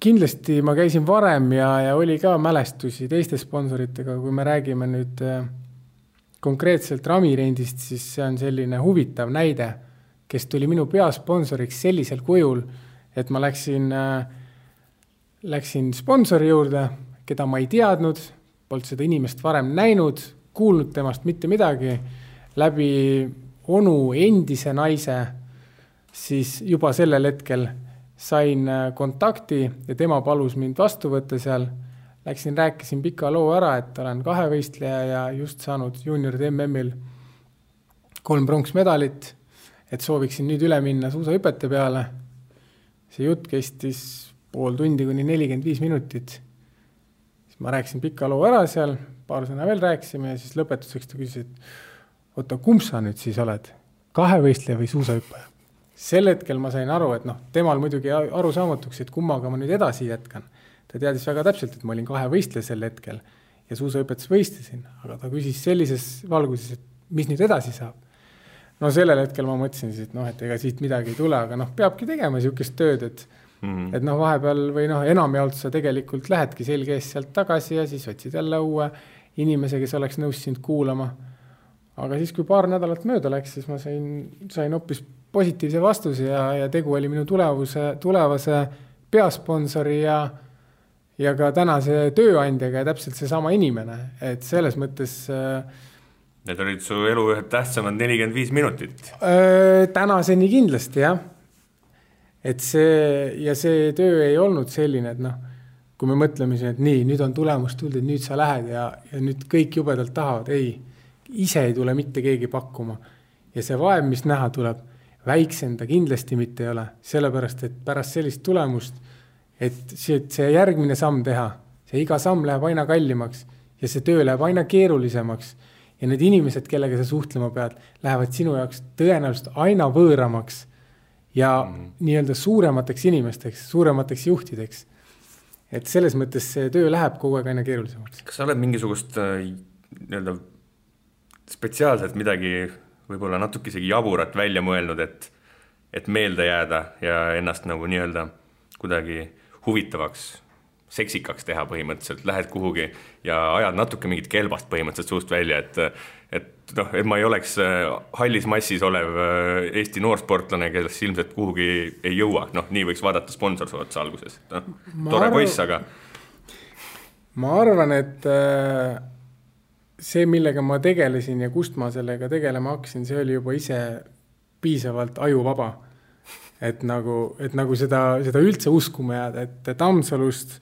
[SPEAKER 3] kindlasti ma käisin varem ja, ja oli ka mälestusi teiste sponsoritega, kui me räägime nüüd äh, konkreetselt Ramirendist, siis see on selline huvitav näide, kes tuli minu peasponsoriks sellisel kujul, et ma läksin, äh, läksin sponsori juurde, keda ma ei teadnud, polnud seda inimest varem näinud, kuulnud temast mitte midagi, läbi onu endise naise siis juba sellel hetkel sain äh, kontakti ja tema palus mind vastu võtta seal. Läksin, rääkisin pika loo ära, et olen kahevõistleja ja just saanud juunioride MM-il kolm pronksmedalit, et sooviksin nüüd üle minna suusahüpete peale. see jutt kestis pool tundi kuni nelikümmend viis minutit. siis ma rääkisin pika loo ära seal, paar sõna veel rääkisime ja siis lõpetuseks ta küsis, et oota, kumb sa nüüd siis oled, kahevõistleja või suusahüppaja? sel hetkel ma sain aru, et noh, temal muidugi arusaamatuks, et kummaga ma nüüd edasi jätkan. ta teadis väga täpselt, et ma olin kahevõistleja sel hetkel ja suusahüpetes võistlesin, aga ta küsis sellises valguses, et mis nüüd edasi saab. No sellel hetkel ma mõtlesin siis, et noh, et ega siit midagi ei tule, aga noh, peabki tegema niisugust tööd, et mm -hmm. et noh, vahepeal või noh, enamjaolt sa tegelikult lähedki selge ees sealt tagasi ja siis otsid jälle uue inimese, kes oleks nõus sind kuulama. aga siis, kui paar nädalat mööda läks, siis ma sain, sain hoopis positiivse vastuse ja, ja tegu oli minu tulevuse, tulevase peasponsori ja ja ka tänase tööandjaga ja täpselt seesama inimene, et selles mõttes äh,
[SPEAKER 2] Need olid su elu ühed tähtsamad nelikümmend viis minutit
[SPEAKER 3] tänaseni kindlasti jah. et see ja see töö ei olnud selline, et noh, kui me mõtleme siin, et nii, nüüd on tulemus tulnud, nüüd sa lähed ja, ja nüüd kõik jubedalt tahavad, ei, ise ei tule mitte keegi pakkuma. ja see vaev, mis näha tuleb väiksem ta kindlasti mitte ei ole, sellepärast et pärast sellist tulemust, et see, see järgmine samm teha, see iga samm läheb aina kallimaks ja see töö läheb aina keerulisemaks ja need inimesed, kellega sa suhtlema pead, lähevad sinu jaoks tõenäoliselt aina võõramaks ja mm -hmm. nii-öelda suuremateks inimesteks, suuremateks juhtideks. et selles mõttes see töö läheb kogu aeg aina keerulisemaks.
[SPEAKER 2] kas sa oled mingisugust äh, nii-öelda spetsiaalselt midagi võib-olla natuke isegi jaburat välja mõelnud, et, et meelde jääda ja ennast nagu nii-öelda kuidagi huvitavaks, seksikaks teha põhimõtteliselt, lähed kuhugi ja ajad natuke mingit kelbast põhimõtteliselt suust välja, et et noh, et ma ei oleks äh, hallis massis olev äh, Eesti noorsportlane, kes ilmselt kuhugi ei jõua, noh, nii võiks vaadata sponsor su otsa alguses, noh, tore arv... poiss, aga.
[SPEAKER 3] ma arvan, et äh see, millega ma tegelesin ja kust ma sellega tegelema hakkasin, see oli juba ise piisavalt ajuvaba. Et nagu, et nagu seda, seda üldse uskuma jääda, et Tammsalust,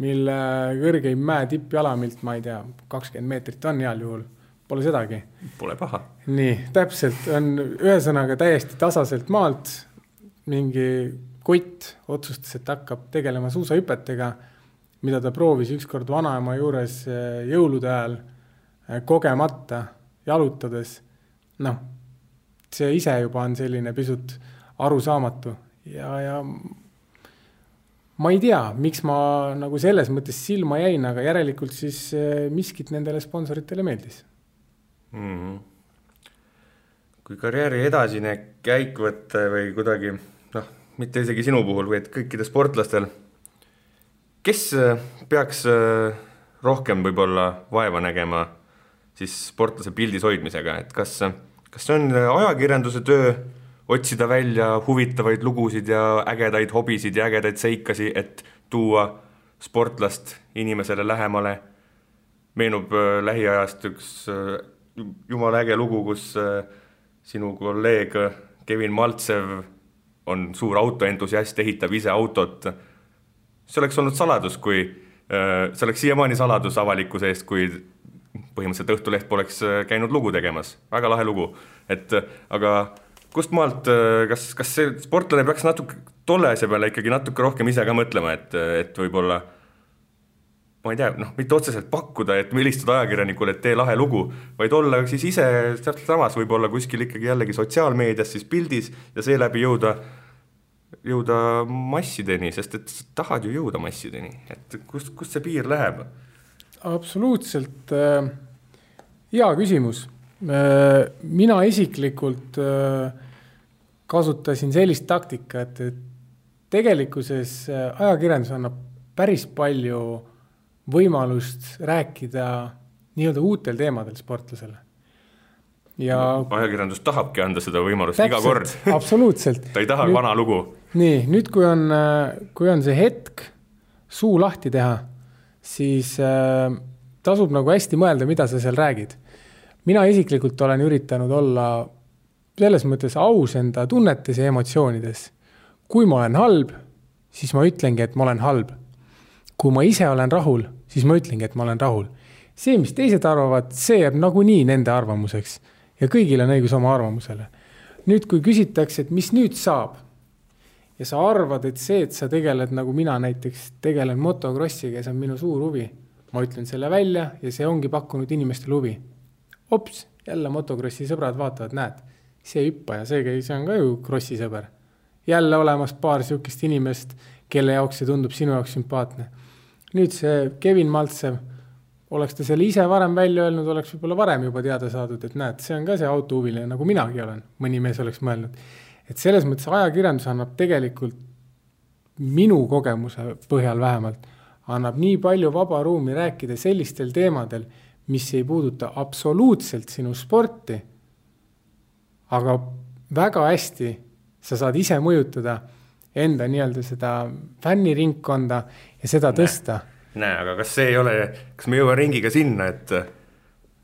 [SPEAKER 3] mille kõrgeim mäe tippjalamilt, ma ei tea, kakskümmend meetrit on heal juhul, pole sedagi.
[SPEAKER 2] Pole paha.
[SPEAKER 3] nii, täpselt, on ühesõnaga täiesti tasaselt maalt mingi kutt otsustas, et hakkab tegelema suusahüpetega, mida ta proovis ükskord vanaema juures eh, jõulude ajal Äh, kogemata jalutades, noh, see ise juba on selline pisut arusaamatu ja, ja ma ei tea, miks ma nagu selles mõttes silma jäin, aga järelikult siis äh, miskit nendele sponsoritele meeldis mm. -hmm.
[SPEAKER 2] kui karjääri edasine käik võtta või kuidagi noh, mitte isegi sinu puhul, vaid kõikidel sportlastel, kes äh, peaks rohkem võib-olla vaeva nägema siis sportlase pildis hoidmisega, et kas, kas see on ajakirjanduse töö, otsida välja huvitavaid lugusid ja ägedaid hobisid ja ägedaid seikasi, et tuua sportlast inimesele lähemale. meenub äh, lähiajast üks äh, jumala äge lugu, kus äh, sinu kolleeg Kevin Maltsev on suur autoentusiast, ehitab ise autot. see oleks olnud saladus, kui, see oleks siiamaani saladus avalikkuse eest, kui põhimõtteliselt Õhtuleht poleks käinud lugu tegemas, väga lahe lugu, et aga kust maalt, äh, kas, kas see sportlane peaks natuke tolle asja peale ikkagi natuke rohkem ise ka mõtlema, et, et võib-olla ma ei tea, noh, mitte otseselt pakkuda, et helistada ajakirjanikule, et tee lahe lugu, vaid olla siis ise sealsamas võib-olla kuskil ikkagi jällegi sotsiaalmeedias siis pildis ja seeläbi jõuda, jõuda massideni, sest et sa tahad ju jõuda massideni, et kust, kust see piir läheb?
[SPEAKER 3] Absoluutselt äh, hea küsimus mina isiklikult kasutasin sellist taktikat, et tegelikkuses ajakirjandus annab päris palju võimalust rääkida nii-öelda uutel teemadel sportlasele.
[SPEAKER 2] ja ajakirjandus tahabki anda seda võimalust täpselt, iga kord
[SPEAKER 3] absoluutselt
[SPEAKER 2] ta ei taha nüüd, vana lugu.
[SPEAKER 3] nii, nüüd kui on, kui on see hetk suu lahti teha, siis äh, tasub nagu hästi mõelda, mida sa seal räägid. Mina isiklikult olen üritanud olla selles mõttes aus enda tunnetes ja emotsioonides. kui ma olen halb, siis ma ütlengi, et ma olen halb. kui ma ise olen rahul, siis ma ütlengi, et ma olen rahul see, mis teised arvavad, see jääb nagunii nende arvamuseks ja kõigil on õigus oma arvamusele. nüüd, kui küsitakse, et mis nüüd saab ja sa arvad, et see, et sa tegeled nagu mina näiteks tegelen motokrossiga ja see on minu suur huvi, ma ütlen selle välja ja see ongi pakkunud inimestele huvi. Hops, jälle motokrossi sõbrad vaatavad, näed, see hüppaja, see, see on ka ju krossi sõber. jälle olemas paar sihukest inimest, kelle jaoks see tundub sinu jaoks sümpaatne. nüüd see Kevin Maltsev oleks ta selle ise varem välja öelnud, oleks võib-olla varem juba teada saadud, et näed, see on ka see autohuviline, nagu minagi olen, mõni mees oleks mõelnud. et selles mõttes ajakirjandus annab tegelikult minu kogemuse põhjal vähemalt, annab nii palju vaba ruumi rääkida sellistel teemadel, mis ei puuduta absoluutselt sinu sporti, aga väga hästi sa saad ise mõjutada enda nii-öelda seda fänniringkonda ja seda tõsta.
[SPEAKER 2] Näe, aga kas see ei ole, kas me jõuame ringiga sinna, et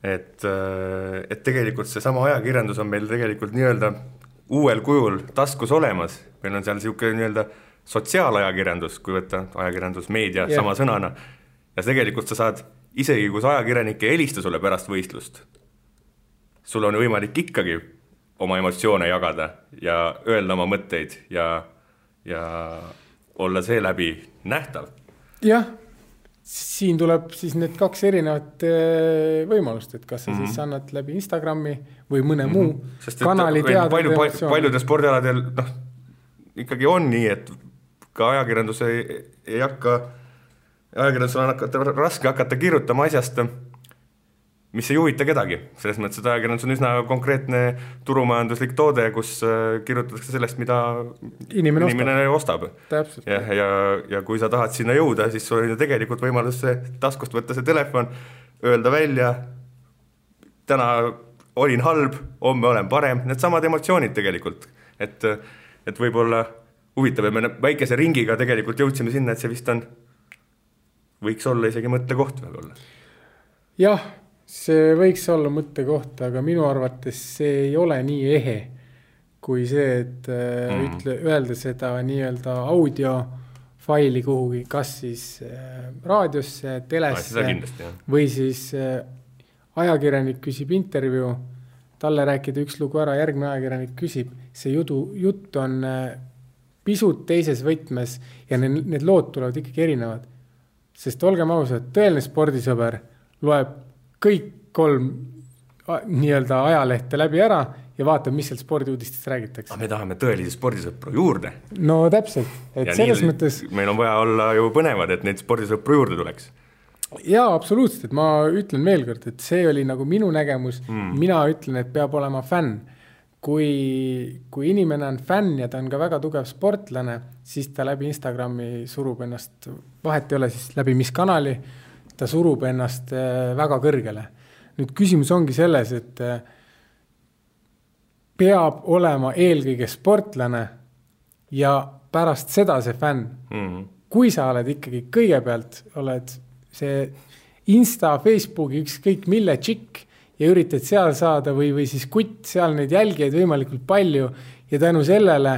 [SPEAKER 2] et, et tegelikult seesama ajakirjandus on meil tegelikult nii-öelda uuel kujul taskus olemas, meil on seal niisugune nii-öelda sotsiaalajakirjandus, kui võtta ajakirjandus, meedia yeah. sama sõnana, ja tegelikult sa saad, isegi kui see ajakirjanik ei helista sulle pärast võistlust, sul on võimalik ikkagi oma emotsioone jagada ja öelda oma mõtteid ja, ja olla seeläbi nähtav.
[SPEAKER 3] jah siin tuleb siis need kaks erinevat äh, võimalust, et kas sa mm -hmm. siis annad läbi Instagrami või mõne mm -hmm. muu Sest kanali teada.
[SPEAKER 2] palju, palju, paljudel spordialadel noh, ikkagi on nii, et ka ajakirjandus ei, ei hakka, ajakirjandusel on hakata, raske hakata kirjutama asjast mis ei huvita kedagi, selles mõttes, et ajakirjandus on üsna konkreetne turumajanduslik toode, kus äh, kirjutatakse sellest, mida inimene, inimene ostab, ja, ja, ja kui sa tahad sinna jõuda, siis sul on ju tegelikult võimalus taskust võtta see telefon, öelda välja, täna olin halb, homme olen parem, needsamad emotsioonid tegelikult, et, et võib-olla huvitav ja me väikese ringiga tegelikult jõudsime sinna, et see vist on, võiks olla isegi mõttekoht võib-olla.
[SPEAKER 3] jah see võiks olla mõttekoht, aga minu arvates see ei ole nii ehe kui see, et mm. ütle, öelda seda nii-öelda audiofaili kuhugi, kas siis äh, raadiosse, telesse
[SPEAKER 2] ah,
[SPEAKER 3] või siis äh, ajakirjanik küsib intervjuu, talle rääkida üks lugu ära, järgmine ajakirjanik küsib, see judu, jutt on pisut teises võtmes ja need, need lood tulevad ikkagi erinevad. Sest olgem ausad, tõeline spordisõber loeb kõik kolm nii-öelda ajalehte läbi ära ja vaatab, mis seal spordiuudistes räägitakse.
[SPEAKER 2] aga me tahame tõelisi spordisõpru juurde.
[SPEAKER 3] no täpselt, et ja selles nii, mõttes.
[SPEAKER 2] meil on vaja olla ju põnevad, et neid spordisõpru juurde tuleks.
[SPEAKER 3] jaa, absoluutselt, et ma ütlen veelkord, et see oli nagu minu nägemus mm., mina ütlen, et peab olema fänn. kui, kui inimene on fänn ja ta on ka väga tugev sportlane, siis ta läbi Instagrami surub ennast, vahet ei ole siis läbi mis kanali ta surub ennast äh, väga kõrgele. nüüd küsimus ongi selles, et äh, peab olema eelkõige sportlane ja pärast seda see fänn mm. -hmm. kui sa oled ikkagi kõigepealt, oled see Insta, Facebooki, ükskõik mille tšikk ja üritad seal saada või, või siis kutt seal neid jälgijaid võimalikult palju ja tänu sellele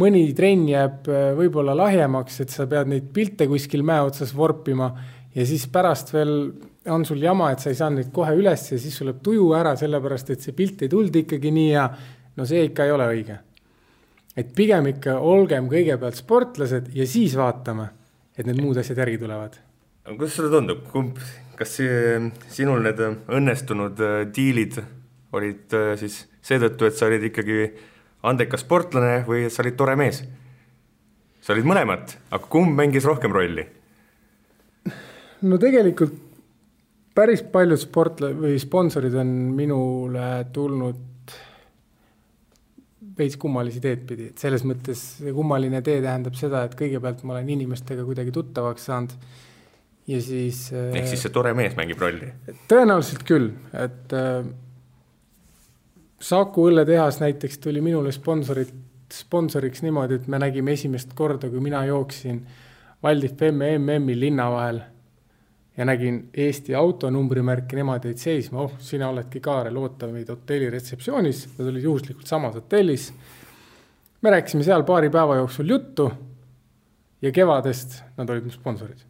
[SPEAKER 3] mõni trenn jääb äh, võib-olla lahjemaks, et sa pead neid pilte kuskil mäe otsas vorpima ja siis pärast veel on sul jama, et sa ei saanud neid kohe üles ja siis sul läheb tuju ära, sellepärast et see pilt ei tulnud ikkagi nii hea. no see ikka ei ole õige. et pigem ikka olgem kõigepealt sportlased ja siis vaatame, et need muud asjad järgi tulevad.
[SPEAKER 2] kuidas sulle tundub, kumb, kas sinul need õnnestunud äh, diilid olid äh, siis seetõttu, et sa olid ikkagi andekas sportlane või et sa olid tore mees? sa olid mõlemat, aga kumb mängis rohkem rolli?
[SPEAKER 3] no tegelikult päris paljud sportla- või sponsorid on minule tulnud veits kummalisi teed pidi, et selles mõttes see kummaline tee tähendab seda, et kõigepealt ma olen inimestega kuidagi tuttavaks saanud ja siis
[SPEAKER 2] ehk siis see tore mees mängib rolli?
[SPEAKER 3] tõenäoliselt küll, et äh, Saku õlletehas näiteks tuli minule sponsorit, sponsoriks niimoodi, et me nägime esimest korda, kui mina jooksin Valdi Femme MM-il linna vahel ja nägin Eesti auto numbrimärki, nemad jäid seisma, oh, sina oledki Kaarel, oota meid hotelli retseptsioonis, nad olid juhuslikult samas hotellis. me rääkisime seal paari päeva jooksul juttu ja kevadest nad olid mu sponsorid.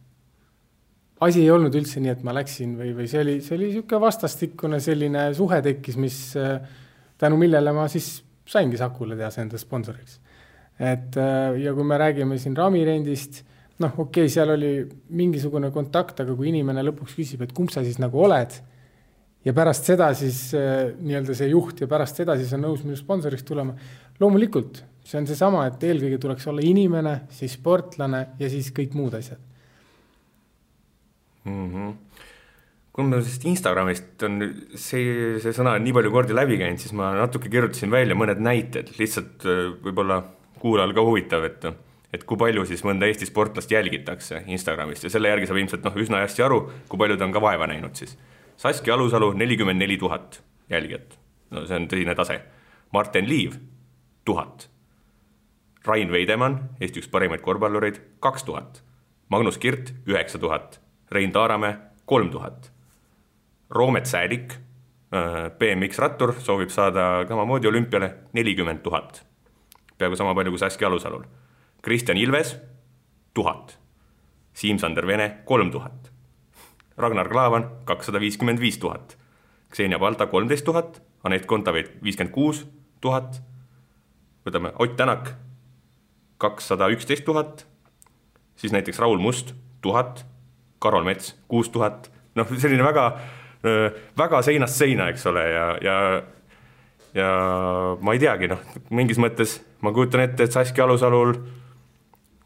[SPEAKER 3] asi ei olnud üldse nii, et ma läksin või, või see oli, see oli niisugune vastastikune selline suhe tekkis, mis tänu millele ma siis saingi Sakule tehas enda sponsoriks. et ja kui me räägime siin raamirendist noh, okei okay,, seal oli mingisugune kontakt, aga kui inimene lõpuks küsib, et kumb sa siis nagu oled ja pärast seda siis äh, nii-öelda see juht ja pärast seda siis on nõus minu sponsoriks tulema. loomulikult, see on seesama, et eelkõige tuleks olla inimene, siis sportlane ja siis kõik muud asjad
[SPEAKER 2] mm. -hmm kui mul sellest Instagramist on see, see sõna nii palju kordi läbi käinud, siis ma natuke kirjutasin välja mõned näited, lihtsalt äh, võib-olla kuulajal ka huvitav, et et kui palju siis mõnda Eesti sportlast jälgitakse Instagramist ja selle järgi saab ilmselt noh, üsna hästi aru, kui palju ta on ka vaeva näinud siis. Saskia Alusalu nelikümmend neli tuhat jälgijat, no see on tõsine tase. Martin Liiv, tuhat. Rain Veidemann, Eesti üks parimaid korvpallureid, kaks tuhat. Magnus Kirt, üheksa tuhat. Rein Taaramäe, kolm tuhat. Roomet Säädik, äh, BMX rattur, soovib saada samamoodi olümpiale nelikümmend tuhat. peaaegu sama palju kui Saskia Alusalul. Kristjan Ilves tuhat, Siim-Sander Vene kolm tuhat, Ragnar Klavan kakssada viiskümmend viis tuhat, Xenia Balta kolmteist tuhat, Anett Kontaveit viiskümmend kuus tuhat, võtame Ott Tänak kakssada üksteist tuhat, siis näiteks Raul Must tuhat, Karol Mets kuus tuhat, noh, selline väga, väga seinast seina, eks ole, ja, ja ja ma ei teagi, noh, mingis mõttes ma kujutan ette, et Saskia Alusalul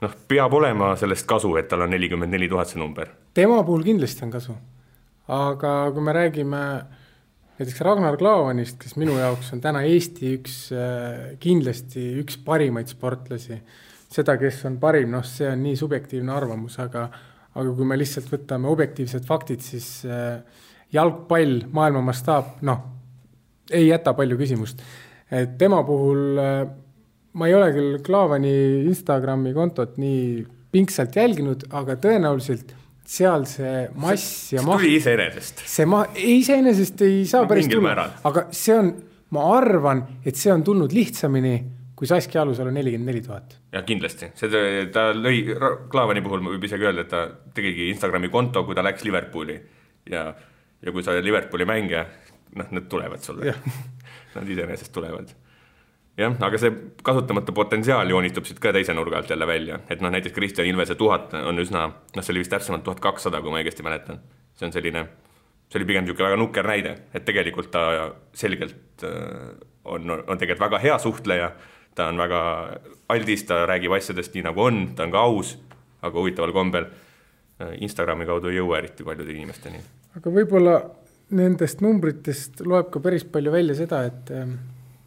[SPEAKER 2] noh, peab olema sellest kasu, et tal on nelikümmend neli tuhat see number.
[SPEAKER 3] tema puhul kindlasti on kasu. aga kui me räägime näiteks Ragnar Klavanist, kes minu jaoks on täna Eesti üks, äh, kindlasti üks parimaid sportlasi, seda, kes on parim, noh, see on nii subjektiivne arvamus, aga aga kui me lihtsalt võtame objektiivsed faktid, siis äh, jalgpall, maailma mastaap, noh, ei jäta palju küsimust. et tema puhul äh, ma ei ole küll Klaavani Instagrami kontot nii pingsalt jälginud, aga tõenäoliselt seal see mass ja
[SPEAKER 2] maht. tuli iseenesest.
[SPEAKER 3] see ma, iseenesest ei saa no, päris tulla, aga see on, ma arvan, et see on tulnud lihtsamini kui Saskia Alusalu nelikümmend neli tuhat.
[SPEAKER 2] jah, kindlasti, see, ta lõi, Klaavani puhul võib isegi öelda, et ta tegigi Instagrami konto, kui ta läks Liverpooli ja, ja kui sa oled Liverpooli mängija, noh, need tulevad sulle. Nad iseenesest tulevad jah, aga see kasutamata potentsiaal joonistub siit ka teise nurga alt jälle välja, et noh, näiteks Kristjan Ilvese tuhat on üsna, noh, see oli vist täpsemalt tuhat kakssada, kui ma õigesti mäletan. see on selline, see oli pigem niisugune väga nukker näide, et tegelikult ta selgelt äh, on, on tegelikult väga hea suhtleja, ta on väga aldis, ta räägib asjadest nii, nagu on, ta on ka aus, aga huvitaval kombel äh, Instagrami kaudu ei jõua eriti paljude inimesteni.
[SPEAKER 3] Aga võib-olla nendest numbritest loeb ka päris palju välja seda, et ähm,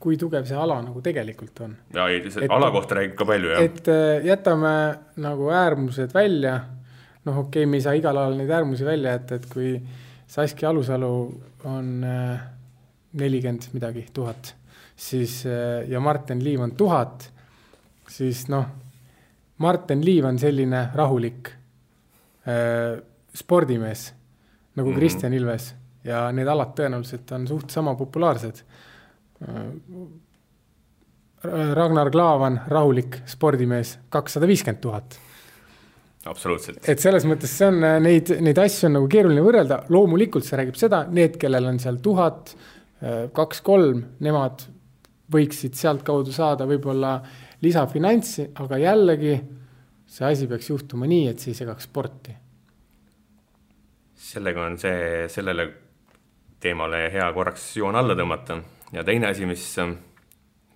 [SPEAKER 3] kui tugev see ala nagu tegelikult on.
[SPEAKER 2] ja ei, see et, ala kohta räägib ka palju, jah.
[SPEAKER 3] et äh, jätame nagu äärmused välja, noh, okei okay,, me ei saa igal alal neid äärmusi välja jätta, et kui Saskia Alusalu on äh, nelikümmend midagi tuhat, siis äh, ja Martin Liiv on tuhat, siis noh, Martin Liiv on selline rahulik spordimees nagu mm -hmm. Kristjan Ilves ja need alad tõenäoliselt on suht sama populaarsed Ragnar Klavan, rahulik spordimees, kakssada viiskümmend tuhat.
[SPEAKER 2] absoluutselt.
[SPEAKER 3] et selles mõttes see on, äh, neid, neid asju on nagu keeruline võrrelda, loomulikult see räägib seda, need, kellel on seal tuhat, äh, kaks-kolm, nemad võiksid sealtkaudu saada võib-olla lisafinantsi, aga jällegi see asi peaks juhtuma nii, et see ei segaks sporti.
[SPEAKER 2] Sellega on see, sellele teemale hea korraks joon alla tõmmata. Ja teine asi, mis,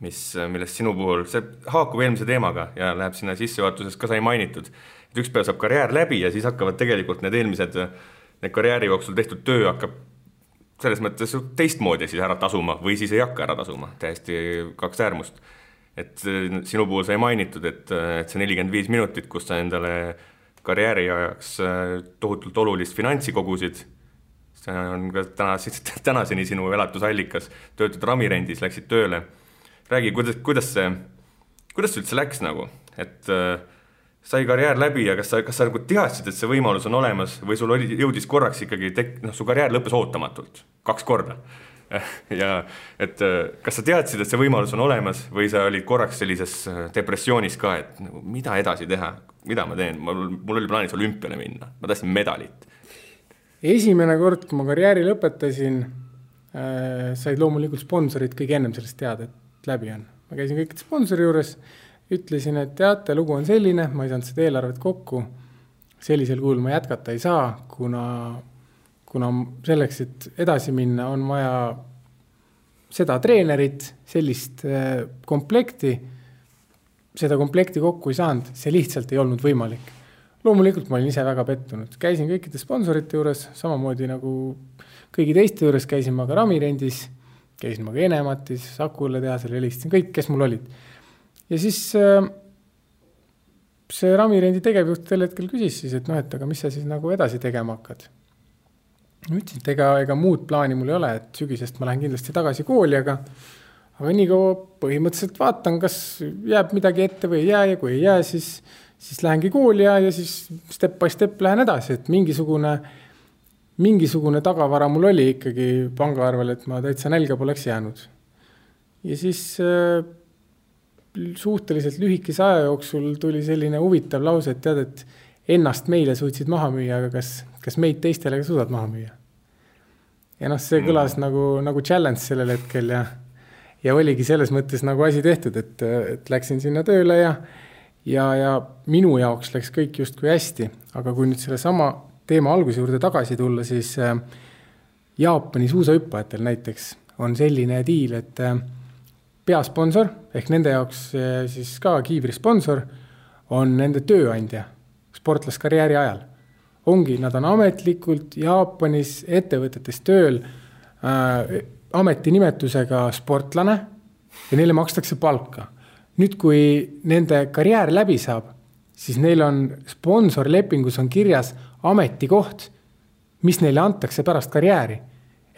[SPEAKER 2] mis, millest sinu puhul, see haakub eelmise teemaga ja läheb sinna sissejuhatuses ka sai mainitud, et üks päev saab karjäär läbi ja siis hakkavad tegelikult need eelmised need karjääri jooksul tehtud töö hakkab selles mõttes teistmoodi siis ära tasuma või siis ei hakka ära tasuma, täiesti kaks äärmust. et sinu puhul sai mainitud, et, et see nelikümmend viis minutit, kus sa endale karjääri ajaks äh, tohutult olulist finantsi kogusid, see on ka täna, tänaseni sinu elatusallikas, töötad ramirendis, läksid tööle. räägi, kuidas, kuidas see, kuidas see üldse läks nagu, et äh, sai karjäär läbi ja kas sa, kas sa nagu teadsid, et see võimalus on olemas või sul oli, jõudis korraks ikkagi tek-, noh, su karjäär lõppes ootamatult, kaks korda. ja et kas sa teadsid, et see võimalus on olemas või sa olid korraks sellises äh, depressioonis ka, et nagu mida edasi teha, mida ma teen, mul, mul oli plaanis olümpiale minna, ma tahtsin medalit.
[SPEAKER 3] esimene kord, kui ma karjääri lõpetasin äh,, said loomulikult sponsorid kõige ennem sellest teada, et läbi on. ma käisin kõikide sponsori juures ütlesin, et teate, lugu on selline, ma ei saanud seda eelarvet kokku, sellisel kujul ma jätkata ei saa, kuna, kuna selleks, et edasi minna, on vaja seda treenerit, sellist äh, komplekti, seda komplekti kokku ei saanud, see lihtsalt ei olnud võimalik. loomulikult ma olin ise väga pettunud, käisin kõikide sponsorite juures, samamoodi nagu kõigi teiste juures, käisin ma ka Ramirendis, käisin ma ka Enematis, Sakule tehasel helistasin, kõik, kes mul olid ja siis äh, see Ramirendi tegevjuht sel hetkel küsis siis, et noh, et aga mis sa siis nagu edasi tegema hakkad. Ma ütlesin, et ega, ega muud plaani mul ei ole, et sügisest ma lähen kindlasti tagasi kooli, aga aga niikaua põhimõtteliselt vaatan, kas jääb midagi ette või ei jää ja kui ei jää, siis, siis lähengi kooli ja, ja siis step by step lähen edasi, et mingisugune, mingisugune tagavara mul oli ikkagi pangaarvel, et ma täitsa nälga poleks jäänud. ja siis äh, suhteliselt lühikese aja jooksul tuli selline huvitav lause, et tead, et ennast meile suutsid maha müüa, aga kas, kas meid teistele ka suudad maha müüa? ja noh, see kõlas mm. nagu, nagu challenge sellel hetkel ja, ja oligi selles mõttes nagu asi tehtud, et, et läksin sinna tööle ja, ja, ja minu jaoks läks kõik justkui hästi, aga kui nüüd sellesama teema alguse juurde tagasi tulla, siis äh, Jaapani suusahüppajatel näiteks on selline diil, et äh, peasponsor ehk nende jaoks eh, siis ka kiivrisponsor on nende tööandja sportlaskarjääri ajal. Ongi, nad on ametlikult Jaapanis ettevõtetes tööl äh, ametinimetusega sportlane ja neile makstakse palka. nüüd, kui nende karjäär läbi saab, siis neil on sponsorlepingus on kirjas ametikoht, mis neile antakse pärast karjääri.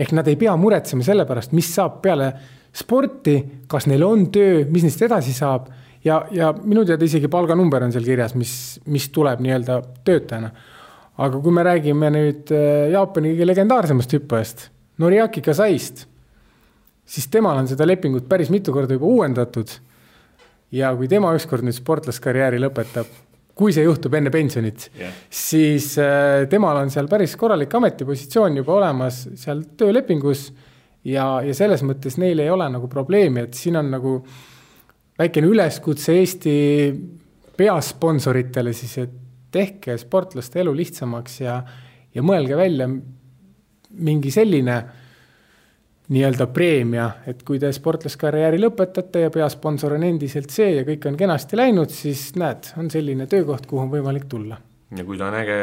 [SPEAKER 3] ehk nad ei pea muretsema selle pärast, mis saab peale sporti, kas neil on töö, mis neist edasi saab ja, ja minu teada isegi palganumber on seal kirjas, mis, mis tuleb nii-öelda töötajana. Aga kui me räägime nüüd äh, Jaapani kõige legendaarsemast hüppajast, Noriaki Kasaist, siis temal on seda lepingut päris mitu korda juba uuendatud. ja kui tema ükskord nüüd sportlaskarjääri lõpetab, kui see juhtub enne pensionit yeah., siis äh, temal on seal päris korralik ametipositsioon juba olemas seal töölepingus ja, ja selles mõttes neil ei ole nagu probleemi, et siin on nagu väikene üleskutse Eesti peasponsoritele siis, et tehke sportlaste elu lihtsamaks ja, ja mõelge välja mingi selline nii-öelda preemia, et kui te sportlaskarjääri lõpetate ja peasponsor on endiselt see ja kõik on kenasti läinud, siis näed, on selline töökoht, kuhu on võimalik tulla.
[SPEAKER 2] ja kui ta on äge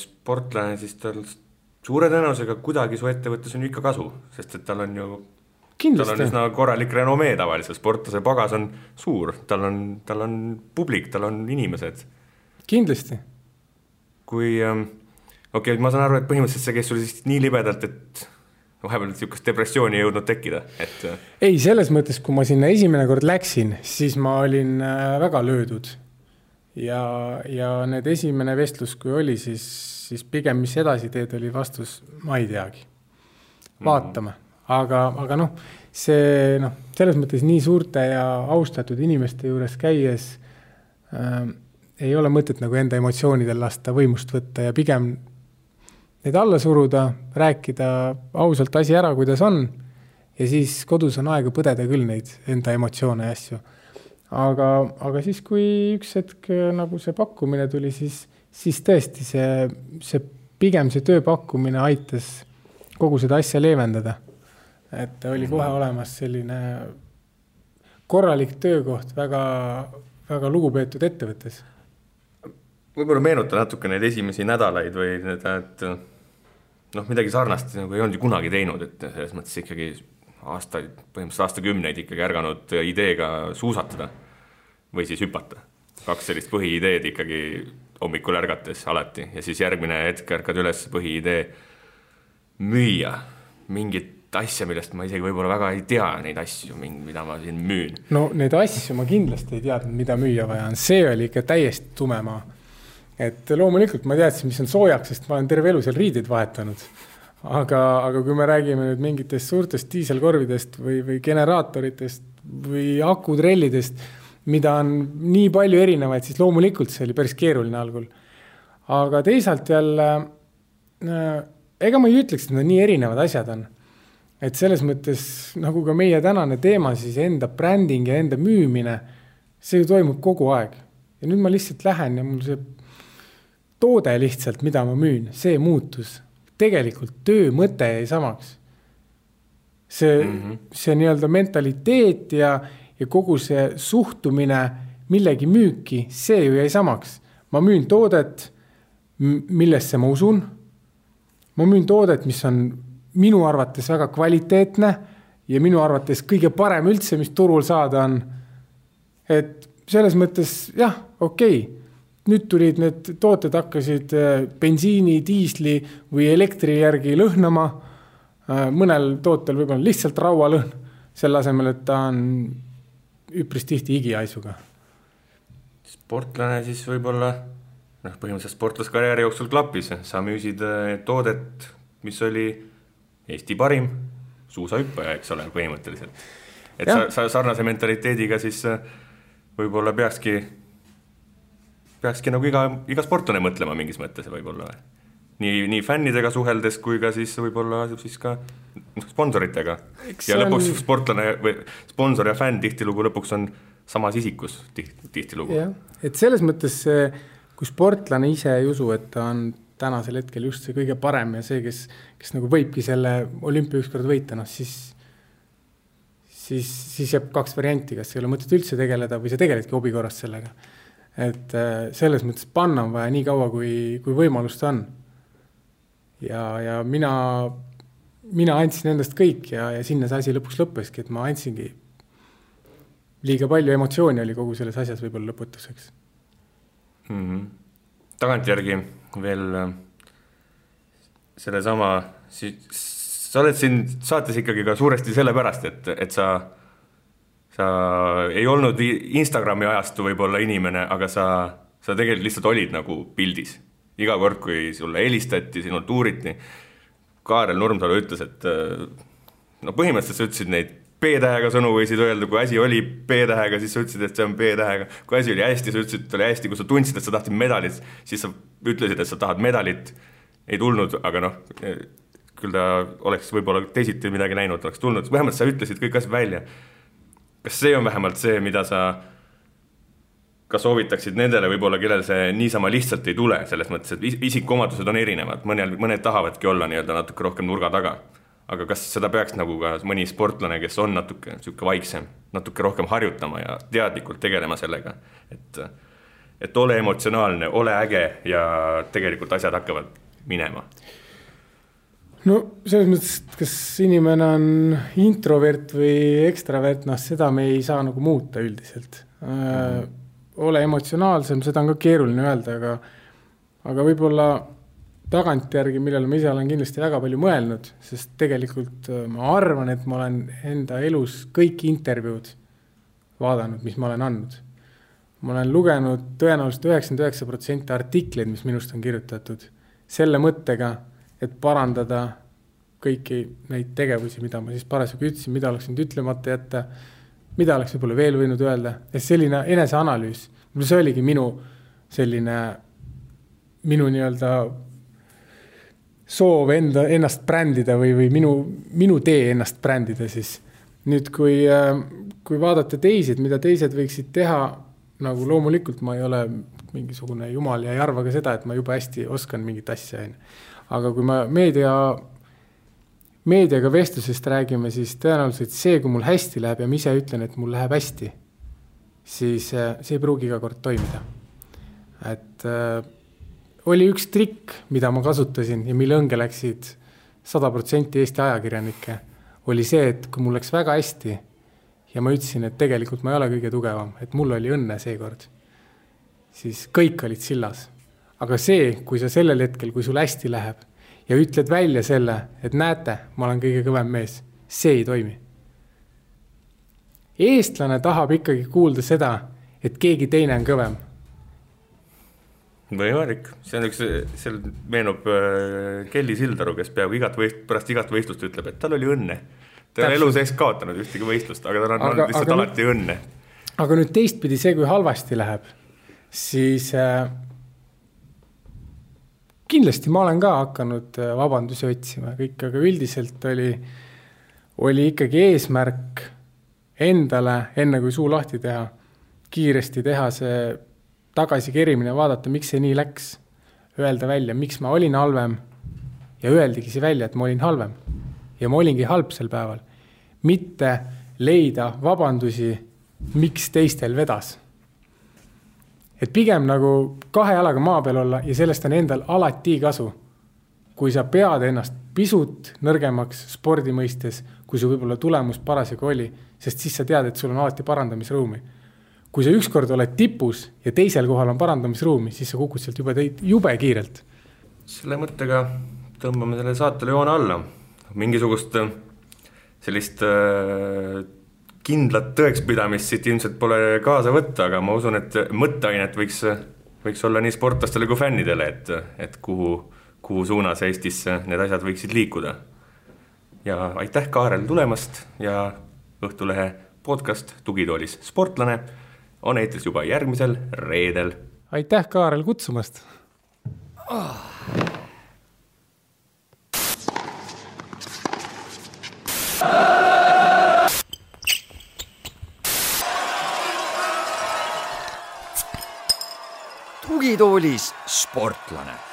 [SPEAKER 2] sportlane, siis tal suure tõenäosusega kuidagi su ettevõttes on ju ikka kasu, sest et tal on ju
[SPEAKER 3] Kindlasti.
[SPEAKER 2] tal on üsna korralik renomee tavaliselt, sportlase pagas on suur, tal on, tal on publik, tal on inimesed.
[SPEAKER 3] kindlasti.
[SPEAKER 2] Kui ähm,, okei okay,, ma saan aru, et põhimõtteliselt see käis sul siis nii libedalt, et vahepeal niisugust depressiooni ei jõudnud tekkida, et. Äh,
[SPEAKER 3] ei, selles mõttes, kui ma sinna esimene kord läksin, siis ma olin äh, väga löödud. ja, ja need esimene vestlus, kui oli, siis siis pigem, mis edasi teed, oli vastus, ma ei teagi. vaatame, aga, aga noh, see noh, selles mõttes nii suurte ja austatud inimeste juures käies äh, ei ole mõtet nagu enda emotsioonidel lasta võimust võtta ja pigem neid alla suruda, rääkida ausalt asi ära, kuidas on, ja siis kodus on aega põdeda küll neid enda emotsioone ja asju. aga, aga siis, kui üks hetk nagu see pakkumine tuli, siis siis tõesti see, see pigem see tööpakkumine aitas kogu seda asja leevendada. et oli kohe olemas selline korralik töökoht väga, väga lugupeetud ettevõttes.
[SPEAKER 2] Võib-olla meenuta natuke neid esimesi nädalaid või need, et noh, midagi sarnast nagu ei olnud ju kunagi teinud, et selles mõttes ikkagi aastaid, põhimõtteliselt aastakümneid ikkagi ärganud ideega suusatada või siis hüpata. kaks sellist põhiideed ikkagi hommikul ärgates alati ja siis järgmine hetk ärkad üles, põhiidee müüa mingit asja, millest ma isegi võib-olla väga ei tea neid asju, mida ma siin müün.
[SPEAKER 3] no neid asju ma kindlasti ei teadnud, mida müüa vaja on, see oli ikka täiesti tume maa. Et loomulikult ma teadsin, mis on soojaks, sest ma olen terve elu seal riideid vahetanud. aga, aga kui me räägime nüüd mingitest suurtest diiselkorvidest või, või generaatoritest või akutrellidest, mida on nii palju erinevaid, siis loomulikult see oli päris keeruline algul. aga teisalt jälle äh, ega ma ei ütleks, et need nii erinevad asjad on et selles mõttes nagu ka meie tänane teema, siis enda bränding ja enda müümine, see ju toimub kogu aeg. ja nüüd ma lihtsalt lähen ja mul see toode lihtsalt, mida ma müün, see muutus. tegelikult töö mõte jäi samaks. see mm, -hmm. see nii-öelda mentaliteet ja, ja kogu see suhtumine millegi müüki, see ju jäi samaks. ma müün toodet, millesse ma usun. ma müün toodet, mis on minu arvates väga kvaliteetne ja minu arvates kõige parem üldse, mis turul saada on. et selles mõttes jah, okei okay., nüüd tulid need tooted, hakkasid äh, bensiini, diisli või elektri järgi lõhnama. Äh, mõnel tootel võib-olla lihtsalt raualõhn, selle asemel, et ta on üpris tihti igihaisuga.
[SPEAKER 2] sportlane siis võib-olla noh, põhimõtteliselt sportlaskarjääri jooksul klappis, sa müüsid äh, toodet, mis oli Eesti parim suusahüppaja, eks ole, põhimõtteliselt. et ja. sa, sa sarnase mentaliteediga siis võib-olla peakski, peakski nagu iga, iga sportlane mõtlema mingis mõttes võib-olla või? nii, nii fännidega suheldes kui ka siis võib-olla siis ka sponsoritega. ja lõpuks on... sportlane või sponsor ja fänn tihtilugu lõpuks on samas isikus tihti, tihtilugu.
[SPEAKER 3] jah, et selles mõttes, kui sportlane ise ei usu, et ta on tänasel hetkel just see kõige parem ja see, kes, kes nagu võibki selle olümpia ükskord võita, noh siis, siis, siis jääb kaks varianti, kas ei ole mõtet üldse tegeleda või sa tegeledki hobi korras sellega. Et äh, selles mõttes panna on vaja nii kaua, kui, kui võimalust on. ja, ja mina, mina andsin endast kõik ja, ja sinna see asi lõpuks lõppeski, et ma andsingi liiga palju emotsiooni oli kogu selles asjas võib-olla lõputuseks
[SPEAKER 2] mm. -hmm. tagantjärgi veel äh, sellesama, sa oled siin saates ikkagi ka suuresti sellepärast, et, et sa, sa ei olnud Instagrami ajastu võib-olla inimene, aga sa, sa tegelikult lihtsalt olid nagu pildis. iga kord, kui sulle helistati, sinult uuriti, Kaarel Nurmsalu ütles, et äh, no põhimõtteliselt sa ütlesid neid B-tähega sõnu võisid öelda, kui asi oli B-tähega, siis sa ütlesid, et see on B-tähega. kui asi oli hästi, sa ütlesid, et oli hästi, kui sa tundsid, et sa tahtsid medalit, siis sa ütlesid, et sa tahad medalit. ei tulnud, aga noh, küll ta oleks võib-olla teisiti midagi näinud, oleks tulnud, vähemalt sa ütlesid kõik asjad välja. Kas see on vähemalt see, mida sa ka soovitaksid nendele võib-olla, kellel see niisama lihtsalt ei tule, selles mõttes, et isikuomadused on erinevad, mõnel, mõned tahavadki olla nii-öelda natuke rohkem nurga taga. Aga kas seda peaks nagu ka mõni sportlane, kes on natuke niisugune vaiksem, natuke rohkem harjutama ja teadlikult tegelema sellega, et et ole emotsionaalne, ole äge ja tegelikult asjad hakkavad minema?
[SPEAKER 3] No selles mõttes, kas inimene on introvert või ekstravert, noh, seda me ei saa nagu muuta üldiselt mm. ole emotsionaalsem, seda on ka keeruline öelda, aga, aga võib-olla tagantjärgi, millele ma ise olen kindlasti väga palju mõelnud, sest tegelikult äh, ma arvan, et ma olen enda elus kõik intervjuud vaadanud, mis ma olen andnud. ma olen lugenud tõenäoliselt üheksakümmend üheksa protsenti artikleid, mis minust on kirjutatud, selle mõttega, et parandada kõiki neid tegevusi, mida ma siis parasjagu ütlesin, mida oleks võinud ütlemata jätta, mida oleks võib-olla veel võinud öelda, et selline eneseanalüüs, see oligi minu selline, minu nii-öelda soov enda, ennast brändida või, või minu, minu tee ennast brändida siis. nüüd, kui, kui vaadata teisi, et mida teised võiksid teha, nagu loomulikult ma ei ole mingisugune jumal ja ei arva ka seda, et ma jube hästi oskan mingit asja, on ju. Aga kui ma meedia, meediaga vestlusest räägime, siis tõenäoliselt see, kui mul hästi läheb ja ma ise ütlen, et mul läheb hästi, siis äh, see ei pruugi iga kord toimida. et äh, oli üks trikk, mida ma kasutasin ja mille õnge läksid sada protsenti Eesti ajakirjanikke, oli see, et kui mul läks väga hästi ja ma ütlesin, et tegelikult ma ei ole kõige tugevam, et mul oli õnne seekord, siis kõik olid sillas. Aga see, kui sa sellel hetkel, kui sul hästi läheb ja ütled välja selle, et näete, ma olen kõige kõvem mees, see ei toimi. eestlane tahab ikkagi kuulda seda, et keegi teine on kõvem
[SPEAKER 2] võimalik, see on üks, seal meenub äh, Kelly Sildaru, kes peaaegu igat võist-, pärast igat võistlust ütleb, et tal oli õnne. ta ei ole elu sees kaotanud ühtegi võistlust, aga tal on aga, olnud lihtsalt alati nüüd, õnne.
[SPEAKER 3] aga nüüd teistpidi see, kui halvasti läheb, siis äh, kindlasti ma olen ka hakanud äh, vabandusi otsima kõik, aga üldiselt oli, oli ikkagi eesmärk endale, enne kui suu lahti teha, kiiresti teha see tagasi kerimine, vaadata, miks see nii läks. Öelda välja, miks ma olin halvem ja öeldigi see välja, et ma olin halvem. ja ma olingi halb sel päeval. mitte leida vabandusi, miks teistel vedas. Et pigem nagu kahe jalaga maa peal olla ja sellest on endal alati kasu. kui sa pead ennast pisut nõrgemaks spordi mõistes, kui su võib-olla tulemus parasjagu oli, sest siis sa tead, et sul on alati parandamisruumi kui sa ükskord oled tipus ja teisel kohal on parandamisruumi, siis sa kukud sealt jube, jube kiirelt.
[SPEAKER 2] selle mõttega tõmbame selle saatele joone alla. mingisugust äh, sellist äh, kindlat tõekspidamist siit ilmselt pole kaasa võtta, aga ma usun, et mõtteainet võiks, võiks olla nii sportlastele kui fännidele, et, et kuhu, kuhu suunas Eestis need asjad võiksid liikuda. ja aitäh, Kaarel, tulemast ja Õhtulehe podcast Tugitoolis sportlane on eetris juba järgmisel reedel.
[SPEAKER 3] aitäh, Kaarel, kutsumast oh.!
[SPEAKER 1] Tugitoolis sportlane